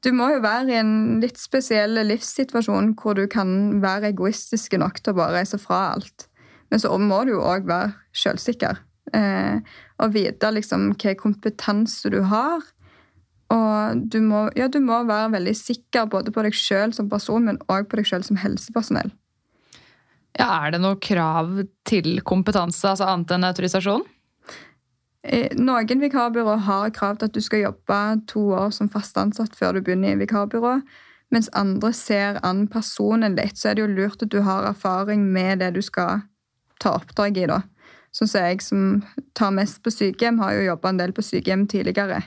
Du må jo være i en litt spesiell livssituasjon hvor du kan være egoistisk nok til å bare reise fra alt. Men så må du jo òg være sjølsikker. Eh, og vite liksom hva kompetanse du har. Og du må, ja, du må være veldig sikker både på deg sjøl som person, men òg på deg sjøl som helsepersonell. Ja, Er det noe krav til kompetanse, altså annet enn autorisasjon? Eh, Noen vikarbyrå har krav til at du skal jobbe to år som fast ansatt før du begynner i vikarbyrå. Mens andre ser an personen litt, så er det jo lurt at du har erfaring med det du skal ta oppdrag i. da. Sånn som jeg som tar mest på sykehjem, har jo jobba en del på sykehjem tidligere.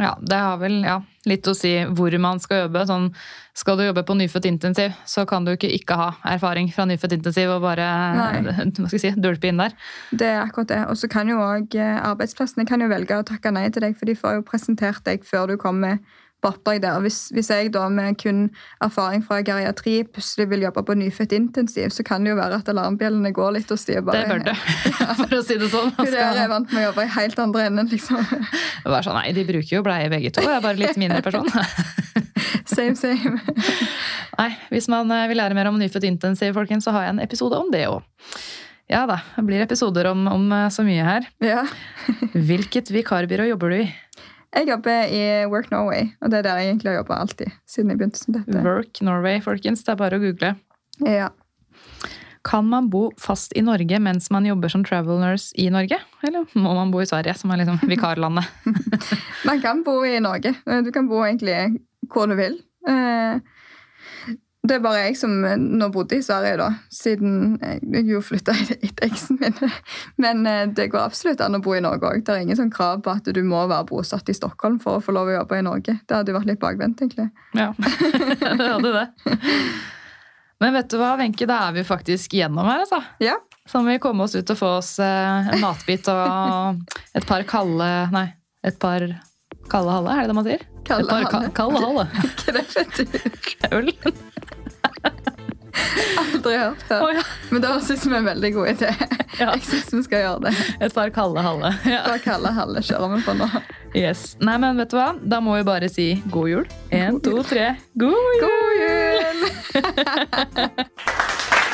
Ja, det har vel ja, litt å si hvor man skal jobbe. Sånn, skal du jobbe på nyfødt intensiv, så kan du ikke ikke ha erfaring fra nyfødt intensiv og bare hva skal jeg si, dulpe inn der. Det er akkurat det. Og så kan jo òg arbeidsplassene kan jo velge å takke nei til deg, for de får jo presentert deg før du kommer på oppdrag der. Hvis, hvis, jeg da med kun erfaring fra geriatri plutselig vil jobbe på nyfødt intensiv, så kan det jo være at alarmbjellene går litt hos de. Bare, det bør det, for å si det sånn. Hun der er vant med å jobbe i helt andre enden, liksom. Bare sånn, nei, de bruker jo bleie begge to, jeg er bare litt mindre person. same, same. Nei, hvis man eh, vil lære mer om nyfødt intensiv, folkens, så har jeg en episode om det òg. Ja da, det blir episoder om, om eh, så mye her. Ja. Hvilket vikarbyrå jobber du i? Jeg jobber i Work Norway, og det er der jeg egentlig har jobba alltid. siden jeg begynte som dette. Work Norway, folkens. Det er bare å google. Ja. Kan man bo fast i Norge mens man jobber som travel nurse i Norge? Eller må man bo i Sverige, som er liksom vikarlandet? man kan bo i Norge. Du kan bo egentlig hvor du vil. Eh, det er bare jeg som nå bodde i Sverige, da, siden jeg jo flytta etter eksen min. Men eh, det går absolutt an å bo i Norge òg. Det er ingen sånn krav på at du må være bosatt i Stockholm for å få lov å jobbe i Norge. Det hadde jo vært litt bakvendt, egentlig. Ja, det hadde det. Men vet du hva, Wenche, da er vi faktisk gjennom her, altså. Ja. Så må vi komme oss ut og få oss eh, en matbit og et par kalde Nei, et par kalde halle, er det det man sier? Kalde et par halle. kalde halle. Et Øl. Aldri hørt før. Oh, ja. Men det høres ut som en veldig god idé. Ja. Jeg syns vi skal gjøre det. Et par kalde halle. Ja. Kalle halve kjører vi på nå. Yes. Nei, men vet du hva? Da må vi bare si god jul. Én, to, tre. God jul! God jul!